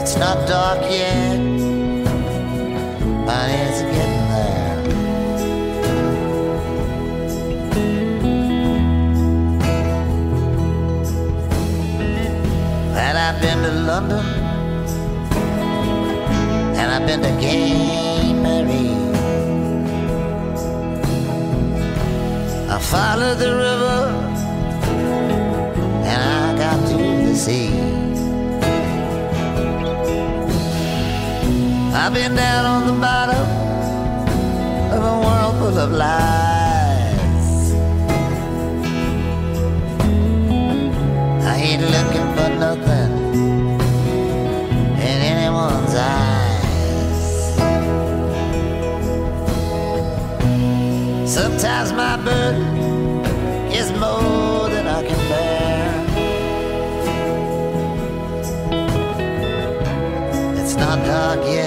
It's not dark yet, but it's getting there. And I've been to London, and I've been to Gay Mary. Followed the river, and I got to the sea. I've been down on the bottom of a world full of lies. I ain't looking for nothing in anyone's eyes. Sometimes my burden more than I can bear. It's not dark yet,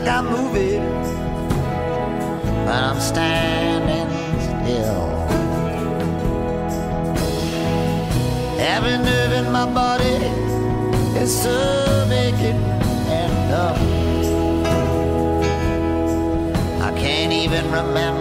like I'm moving, but I'm standing still. Every nerve in my body is so vacant and numb. I can't even remember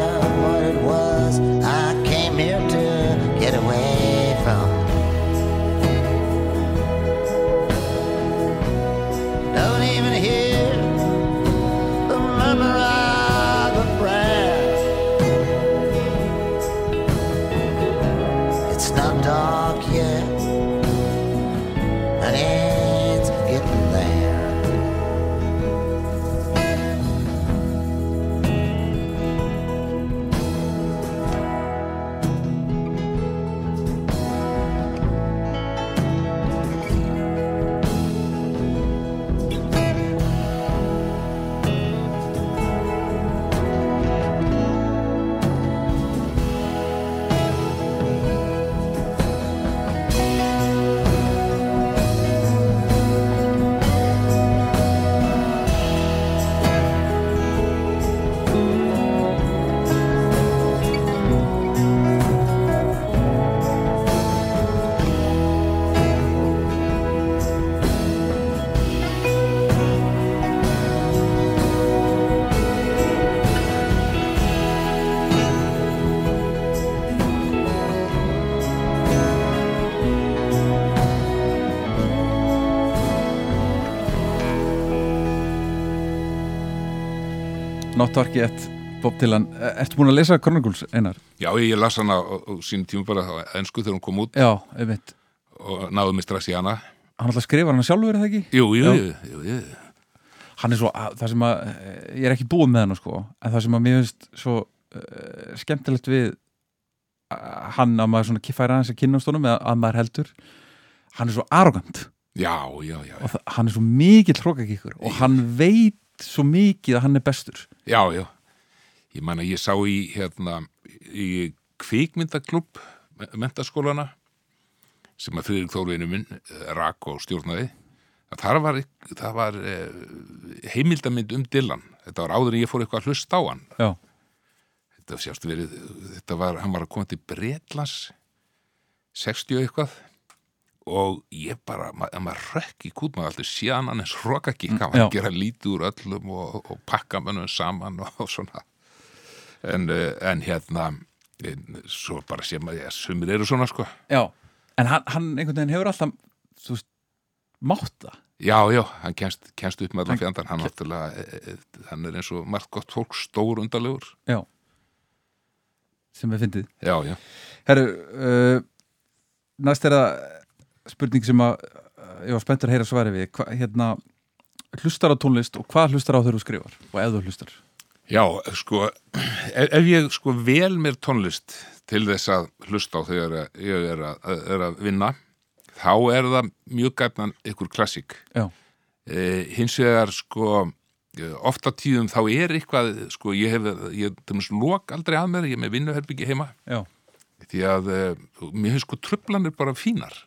Not Target, Bob Dylan Ertu búin að lesa Chronicles, Einar? Já, ég las hana á, á sínum tíma bara á ennsku þegar hún kom út. Já, einmitt. Og náðu mig strax í hana. Hann alltaf skrifar hana sjálfur, er það ekki? Jú, jú, jú, jú. Hann er svo, að- það sem að eh, ég er ekki búin með hann sko, en það sem að mér finnst svo uh, skemmtilegt við hann að maður svona kiffæra aðeins að kynna stónum eða að maður heldur hann er svo arrogant. Já, já, já, og það, hann er svo mikill hrókakíkur og hann veit svo mikið að hann er bestur Já, já. Ég man að ég sá í, hérna, í kvikmyndaklub mentaskólana sem að Friðrik Þórveinu minn eh, rak og stjórnaði að það var, það var eh, heimildamind um Dylan. Þetta var áður en ég fór eitthvað að hlusta á hann. Já. Þetta sjást verið, þetta var, hann var að koma til Bretlands 60 og eitthvað og ég bara, ma að maður rökk í kút maður alltaf síðan hann eins rokakík hann var Já. að gera lítið úr öllum og, og pakka mönnum saman og, og svona. En, eh, en hérna en, svo bara sé maður, ja, sumir eru svona sko. Já, en hann, hann einhvern veginn hefur alltaf þú veist, mátt það. Já, já, hann kemst, kemst upp með Hann- fjandan hann, náttúrulega, e, e, hann er eins og margt gott fólk stór undalegur Já. Sem við fyndið. Já, já, Herru, uh, næst er það spurning sem að ég var spenntur að heyra svari við Hva, hérna, hlustar á tónlist og hvað hlustar á þegar þú skrifar og ef þú hlustar Já, sko, ef, ef ég sko vel mér tónlist til þess að hlusta á þegar ég er að, er að vinna, þá er það mjög gætnan ykkur klassík. Já. Eh, hins vegar sko, eh, ofta tíðum þá er eitthvað, sko, ég hef, ég þeimast lok aldrei að mér, ég er með vinnuherbyggi heima. Já. Því að eh, mér finnst sko trublanir bara fínar.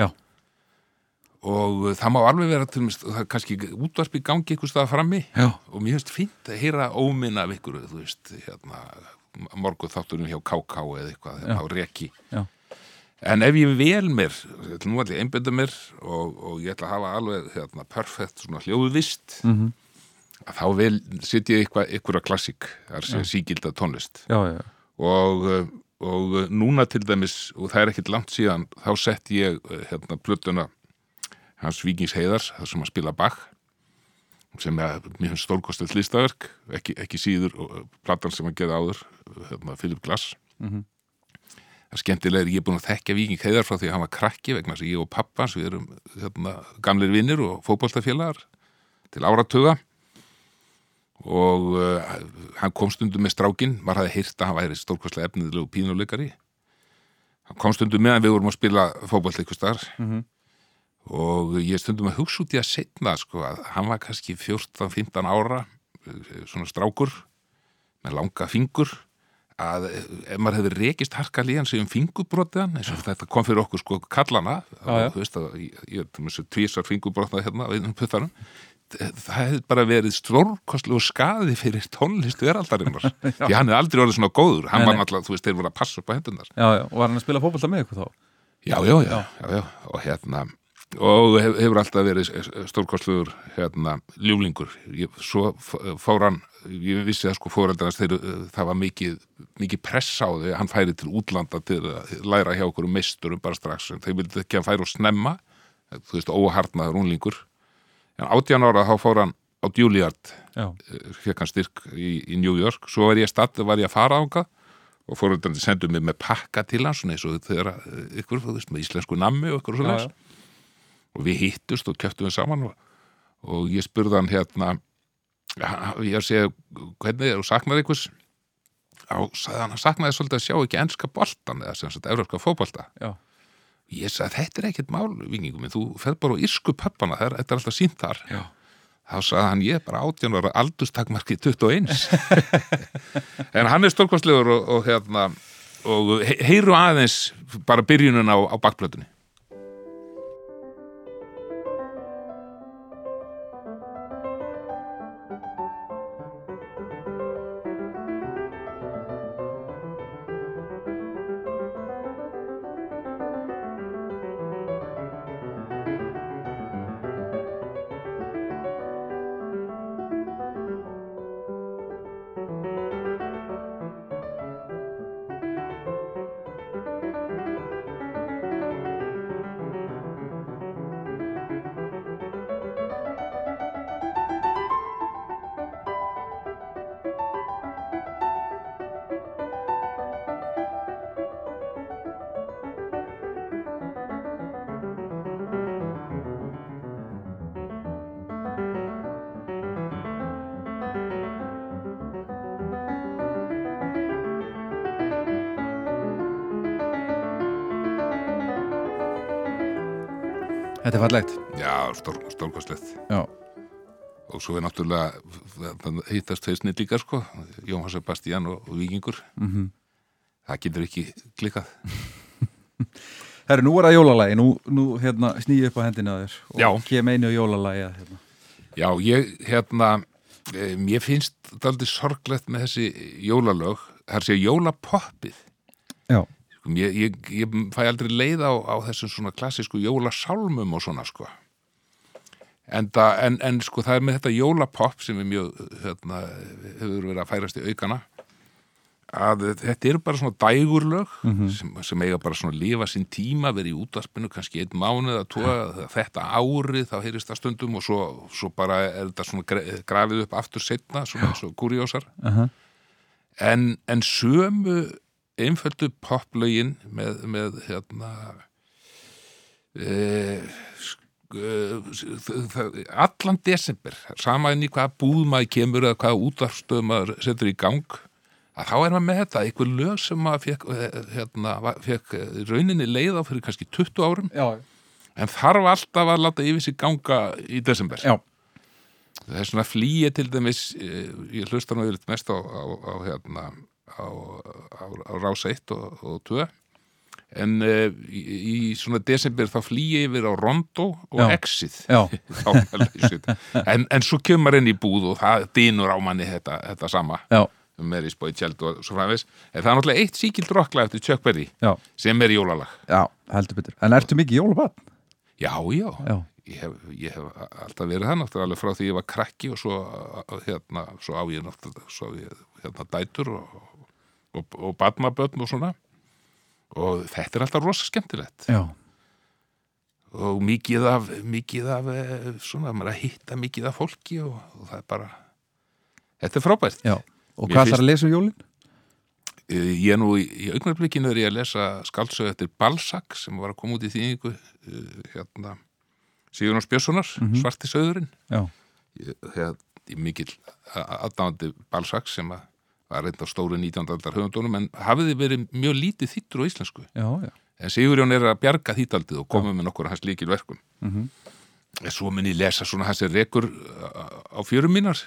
Já. Og eh, það má alveg vera til mest, það er kannski útvarpi gangi ykkur staða frammi Já. og mér finnst fínt að heyra óminna af ykkur, þú veist, hérna morguð þátturinn hjá KK eða eitthvað Já. hérna á reki Já. en ef ég vel mér ég ætla nú allir einbynda mér og, og ég ætla að hafa alveg hérna, perfekt hljóðvist Mhm. að þá setja ég eitthvað ykkur að klassík, það er sígilda tónlist Já, já, já. og, uh, og uh, núna til dæmis og það er ekkit langt síðan þá sett ég uh, hérna plötuna hans Víkings Heiðars það sem að spila Bach sem er mjög stórkostið listaverk ekki, ekki síður og platan sem að geða áður hérna, Philip Glass Mhm. það er skemmtilega ég er búin að þekkja Víking Heiðar frá því að hann var krakki vegna þess að ég og pappa við erum hérna, gamlir vinnir og fótboltafélagar til áratuga og uh, hann kom stundum með strákin maður hafði heyrt að hann væri stórkostlega efniðilegu pínuleikari hann kom stundum meðan við vorum að spila fótbolt eitthvað starf Mhm. og ég stundum að hugsa út í að setna sko að hann var kannski 14-15 ára eh, svona strákur með langa fingur að eh, ef maður hefði rekist harka líðan sig um fingurbrotðan eins og þetta kom fyrir okkur sko kallana þú veist að ég, er tvísar fingurbrotnað hérna á einum puttanum það hefði bara verið stórkostlu og skaði fyrir tónlist veraldarinnar. *laughs* Því hann hefði aldrei orðið svona góður. Hann Nei, var nei. náttúrulega, þú veist, þeir voru að passa upp á hendunar Já, já, og var hann að spila fótbolta með ykkur þá? já, já, já, já, já, og hérna og hef, hefur alltaf verið stórkostluður hérna, ljúlingur ég, svo fór hann ég vissi það sko fóreldarnas þeir, það var mikið, mikið press á þau hann færi til útlanda til að læra hjá okkur meisturum bara strax. Þeir vildi ekki að færi og snemma. Þú veist, óharnaður únlingur en 18 ára þá fór hann á Juilliard Já. fekk hann styrk í, í New York svo var ég að statt, var ég að fara ánga og fóröldarnir sendu mig með pakka til hans svona eins og þegar eh, ykkur, þú veist, með íslensku nammi og ykkur og svona og við hittust og kjöptum við saman og, og ég spurði hann hérna ég segi, hvernig er þú saknar einhvers á, sagði hann, hann saknaði svolítið að sjá ekki enska boltan eða sem sagt, evrópska fótbolta Já. Ég sagði, þetta er ekkert mál vingingum, þú fer bara á írsku pöppana það er, þetta er alltaf sínt þar. Já. þá sagði hann, ég er bara 18 ára aldurstakmarki 21 *laughs* en hann er stórkostlegur og, og hérna og he- heyru aðeins bara byrjunum á, á bakplötunni fallegt. Já, stór, stórkostlegt. Og svo er náttúrulega, hittast tveir snillíkar, sko, Jóhann Sebastian og, og Víkingur. Mhm. Það getur ekki klikkað. *laughs* Herru, nú er það jólalagi, nú, nú hérna, snýi upp á hendina þér og Já. kem einu jólalagi að hérna. Já, ég, hérna, e, mér finnst það aldrei sorglegt með þessi jólalög, það er sér jólapoppið. Sko, ég, ég, ég fæ aldrei leið á, á þessum svona klassísku jólasálmum og svona, sko. En, það, en, en sko það er með þetta jólapopp sem er mjög, hérna, hefur verið að færast í aukana, að þetta eru bara svona dægurlög Mhm. sem, sem eiga bara svona að lifa sinn tíma, verið í útvarpinu kannski einn mánuð að tóa þetta árið, þá heyrist það stundum og svo, svo bara er þetta svona gra- grafið upp aftur setna, svona eins og kurjósar Aha. en, en sömu einföldu poplögin með, með hérna e, allan desember sama inn í hvaða búð maður kemur eða hvaða útvarfstöð maður setur í gang að þá er maður með þetta einhver lög sem maður fekk, hérna, va- fekk rauninni leið á fyrir kannski 20 árum Já. en þarf alltaf að láta yfir sig ganga í desember Já. það er svona flýi til dæmis eh, ég hlusta nú yfir mest á, á, á hérna á, á, á rás 1 og, og 2 en uh, í, í svona desember þá flýi yfir á Rondo og Já. Exit Já. *laughs* En, en svo kemur inn í búð og það dýnur á manni þetta, þetta sama Já. Mary's Boy Child og svo framvegs en það er náttúrulega eitt síkild rocklag eftir Já. sem er jólalag Já, heldur betur. En ertu mikið jólabann? Já, já. Ég, hef, ég hef alltaf verið það náttúrulega frá því ég var krakki og svo, hérna, svo á ég náttúrulega svo hérna, dætur og, og, og badmabötn og svona og þetta er alltaf rosa skemmtilegt Já. og mikið af, mikið af eh, svona, maður er að hitta mikið af fólki og, og það er bara þetta er frábært Já. Og Mér hvað finnst- ætlar að lesa um jólin? Eh, Ég er nú í, í augnarblikinu er ég að lesa skaldsög eftir Balzac sem var að koma út í þýningu uh, hérna Sigurnáns Björnssonar, Mhm. Svarti söðurinn Já. ég, hérna, ég er mikill aðdáðandi Balzac sem að var reynda stóru 19. aldar höfundunum en hafiði verið mjög lítið þýttur á íslensku Já, já. en Sigurjón er að bjarga þýtaldið og koma með nokkur hans líkil verkum Mhm. en svo mun ég lesa svona hans er rekur á fjörum mínar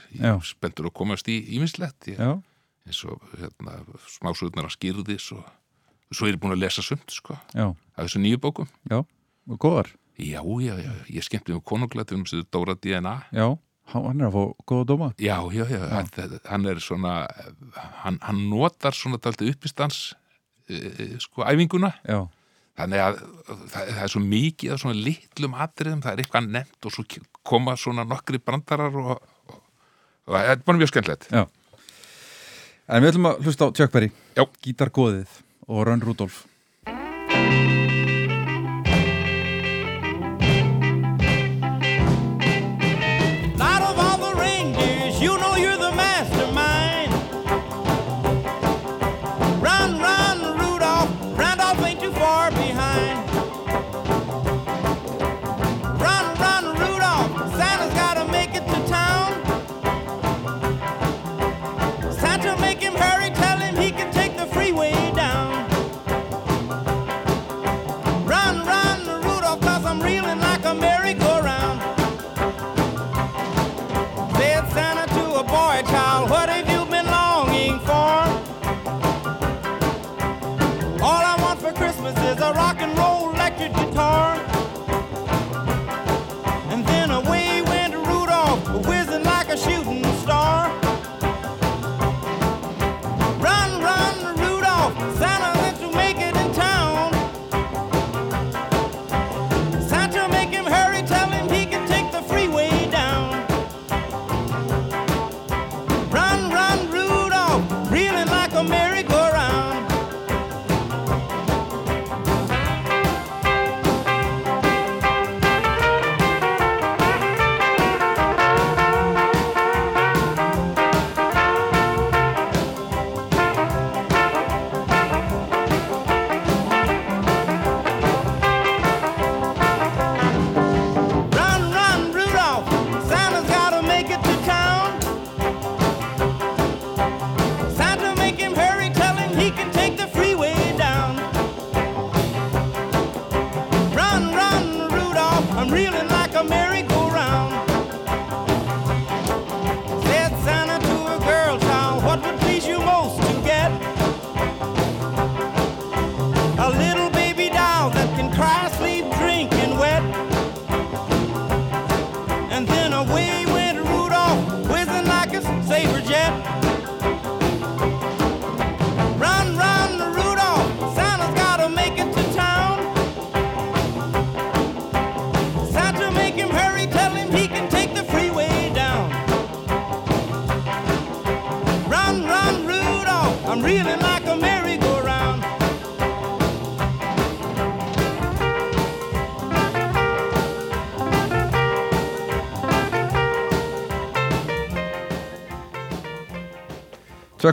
spenntur að komast í ímislegt eins og hérna, smásöðnar að skýrðis og svo er ég búin að lesa sumt sko, af þessu nýju bókum Já. Og góðar? já, já, já, ég skemmti með konunglættum sem Dóra DNA Já. Hann er að fá góða dóma? já, já, já, Hann, hann er svona hann, hann notar svona dalti uppistans e, sko, æfinguna Já. þannig að það, það er svo mikið af svona litlum atriðum, það er eitthvað nefnt og svo koma svona nokkri brandarar og, og, og það er bara mjög skemmtilegt Já. En við ætlum að hlusta á Chuck Berry. Já. Gítargóðið og Rönn Rudolf.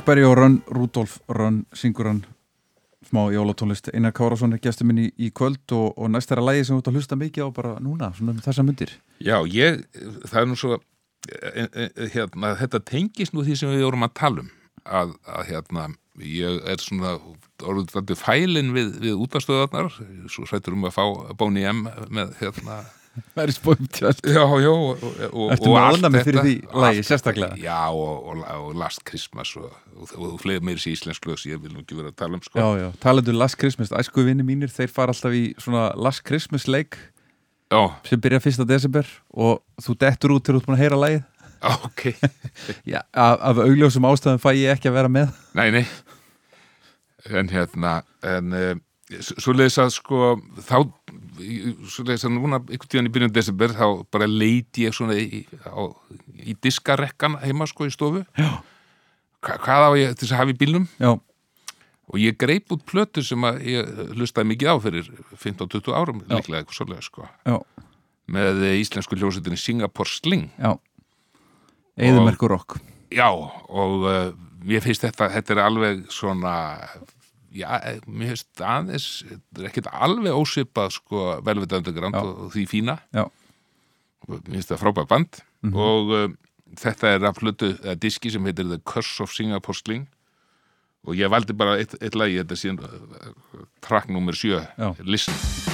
Berry og Run, Rudolf Run syngur hann smá jólatónlist. Einar Kárásson er gestur minn í, í kvöld og, og næst er að lægi sem þú ert að hlusta mikið á bara núna, svona um þessa myndir Já, ég, það er nú svo e, e, hérna, þetta tengist nú því sem við vorum að tala um að, að hérna, ég er svona þetta fælin við, við útastöðarnar svo sættur um að fá Bóni M með hérna Það er spóum tjöld Já, já og, og, Ertu allt ánæmi fyrir því allt sérstaklega? Já, og, og, Last Christmas og, og, og fleiri meiri sér íslensk lög sem ég vil nú ekki vera að tala um sko. Já, já, talandu Last Christmas, æsku vinni mínir þeir fara alltaf í svona Last Christmas leik já. sem byrja 1. desember og þú dettur út til ert búin að heyra lagið Ok *laughs* Já, af, af augljósum ástæðum fæ ég ekki að vera með Nei, nei En hérna en, uh, Svo leiðis að sko þá leiðis að núna einhvern tíðan í byrjun desember þá bara leiti ég svona í, á, í diskarekkan heima sko í stofu. Hva, Hvað á ég til þess að hafa í bílnum Já. og ég greip út plötu sem að ég hlustaði mikið á fyrir 15-20 árum Já. líklega eitthvað svolega sko Já. með eh, íslensku hljósetinni Singapore Sling Já, Eðumerkur rock Já, og uh, mér finnst þetta, þetta er alveg svona, já, eh, mér finnst aðeins, þetta er ekkert alveg ósvipað sko Já. og, því fína. Já. Mér finnst það frábæð band Mhm. og uh, þetta er af hlutu, eða diski sem heitir The Curse of Singapore Sling og ég valdi bara eitt, eitt lagi, þetta síðan track nummer 7, Já. Listen. Listen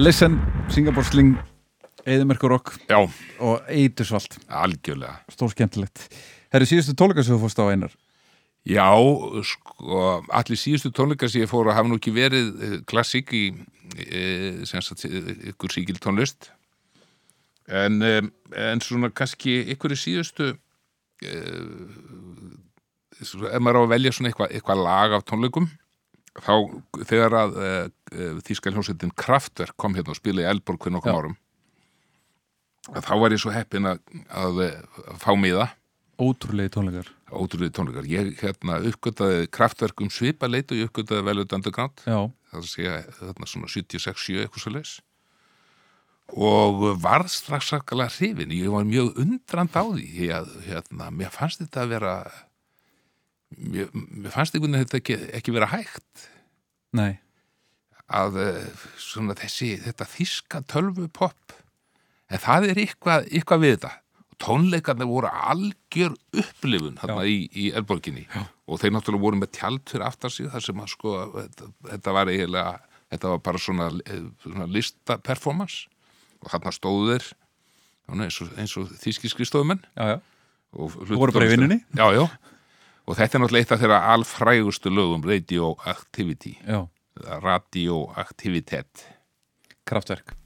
Listen, Singapore Sling Eðimerkur Rock Já. og Eitursvalt Algjörlega. Stór skemmtilegt. Herri síðustu tónleika sem þú fórst á einar? Já, sko, allir síðustu tónleikar sem ég fór að hafa nú ekki verið eh, klassík í e, sagt, eh, ykkur síkil tónlist. En, e, en svona kannski ykkur í síðustu e, ef maður á að velja svona eitthvað eitthva lag af tónleikum þá þegar að e, e, þýskal hljómsveitin Kraftwerk kom hérna og spilaði í Elborg fyrir nokkum Já. árum að þá var ég svo heppin að, að, að fá miða Ótrúlegi tónleikar ótrúlega tónleikar. Ég hérna uppgötaði kraftverk um svipa leitu, ég uppgötaði velveit underground. Það sé þarna svona 76-7 eitthvað svo leis. Og varð strax sakalega hrifin. Ég var mjög undrand á því. Ég, hérna, mér fannst þetta að vera mér, mér fannst einhvern veginn þetta ekki, ekki vera hægt. Nei. Að eh, svona þessi, þetta þíska tölvupopp en það er eitthvað, eitthvað við þetta. Tónleikarnir voru algjör upplifun hérna í, í Elborginni. Já. og þeir náttúrulega voru með tjald fyrir aftar sig þar sem að sko þetta, þetta var eiginlega, þetta var bara svona, eh, svona lista performance og þarna stóðu þeir eins og, og þíski skristofumenn Já, já. Og voru bara í vinnunni? Já, já og þetta er náttúrulega eitt af þeirra alfrægustu lögum radioactivity. Já. radioaktivitet Kraftverk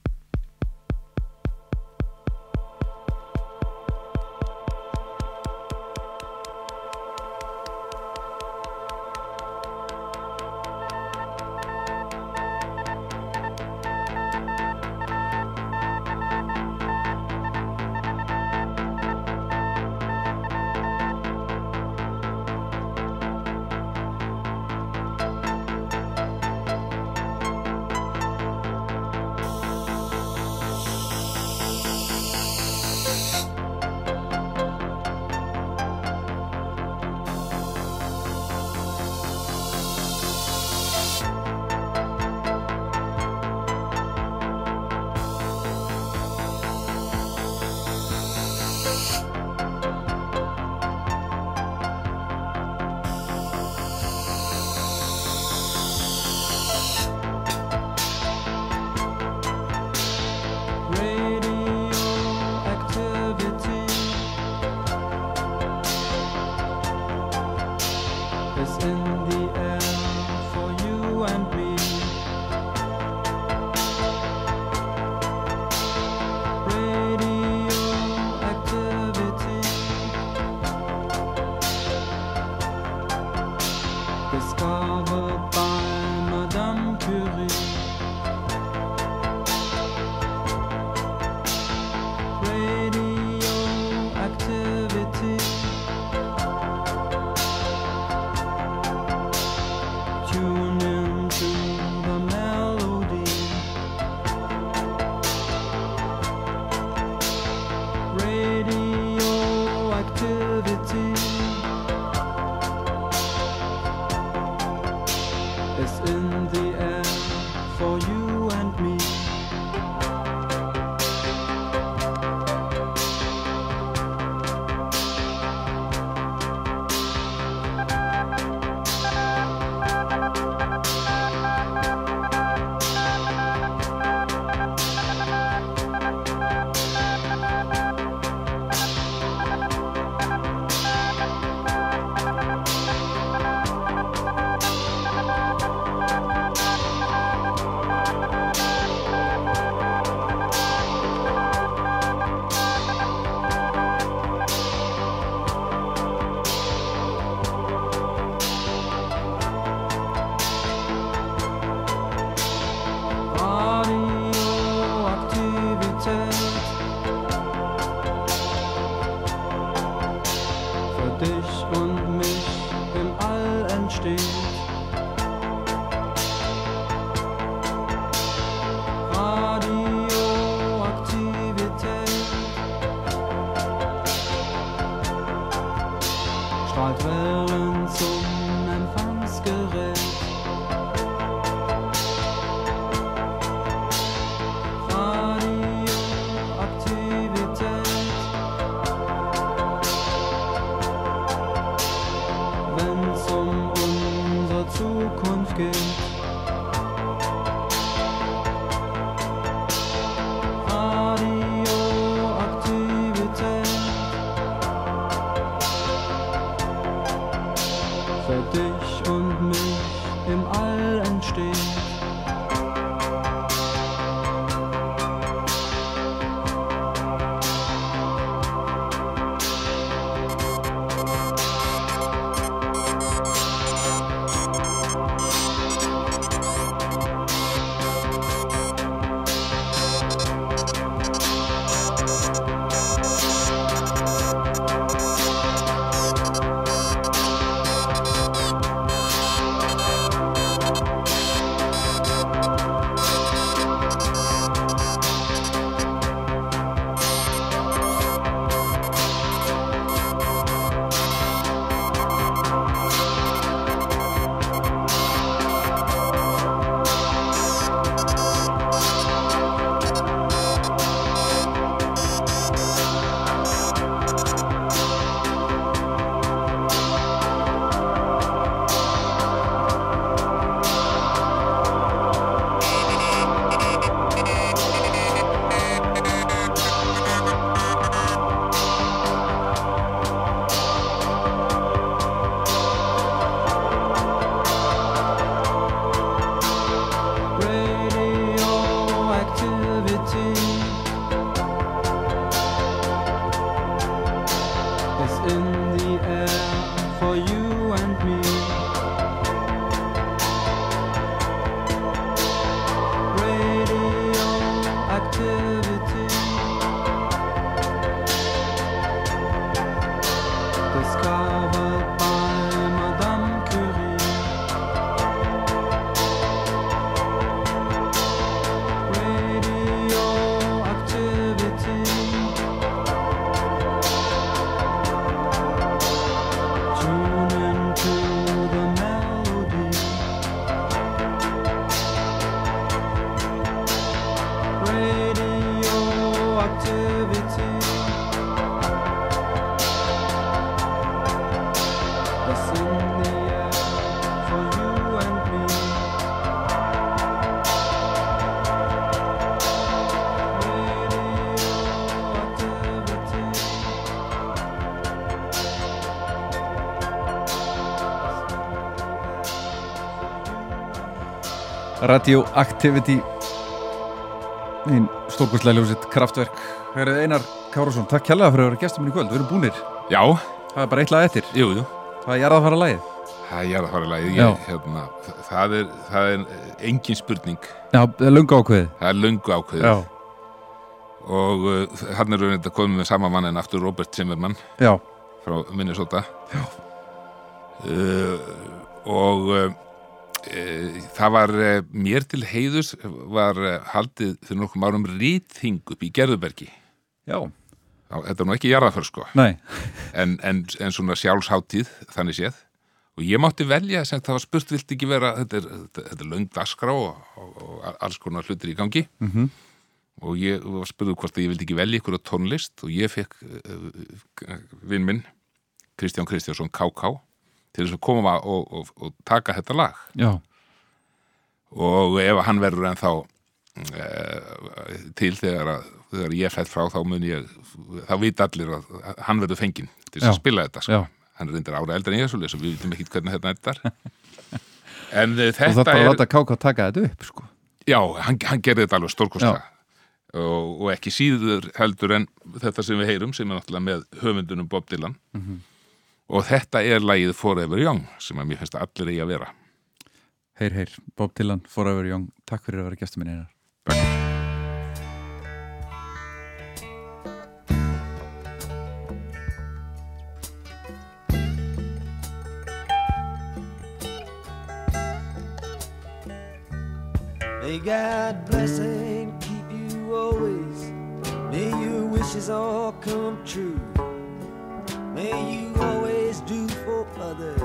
dich und mich im All entsteht. Radioactivity. Einn stórkostlega ljósitt kraftverk. Herrið Einar Kárasson, takk kjærlega fyrir að vera gestur minn í kvöld. Við erum búnir. Já. Það er bara eitt lag eftir. Jú, jú. Það er jarðafara lagið Það er jarðafara Já. hérna, það, er, það er engin spurning. Já, það er löngu ákveðið. Það er löngu ákveðið. Já. Og uh, hann er raunin að koma með sama mann en aftur Robert Zimmermann. Já. frá Minnesota. Já. uh, Og uh, það var uh, mér til heiðus var uh, haldið fyrir nokkrum árum rýtþing upp í Gerðubergi Já. Þetta er nú ekki jarðaför sko Nei. *laughs* en, en, en svona sjálfsháttíð þannig séð og ég mátti velja sem það var spurt vilt ekki vera þetta er, þetta, þetta er löng dagskrá og, og, og alls konar hlutir í gangi Mhm. og ég var spurður hvort að ég vildi ekki velja ykkur á tónlist og ég fekk uh, vinn minn Kristján Kristjánsson KK til þess að koma og, og, og taka þetta lag Já. Og ef hann verður ennþá uh, til þegar, að, þegar ég fætt frá þá mun ég þá vita allir að hann verður fenginn til Já. að spila þetta sko. Hann er reyndar ára eldri en ég svo við vitum ekki hvernig þetta endar *laughs* en uh, Þú þarf þetta bara að er láta KK taka þetta upp sko. Já, hann, hann gerði þetta alveg stórkostlega og, og ekki síður heldur en þetta sem við heyrum sem er náttúrulega með höfundunum Bob Dylan Mhm. og þetta er lagið Forever Young sem að mér finnst að allir eigi að vera Heyr, heyr, Bob Dylan, Forever Young Takk fyrir að vera gestur minn einar May God bless and keep you always. May your wishes all come true. May you always do for others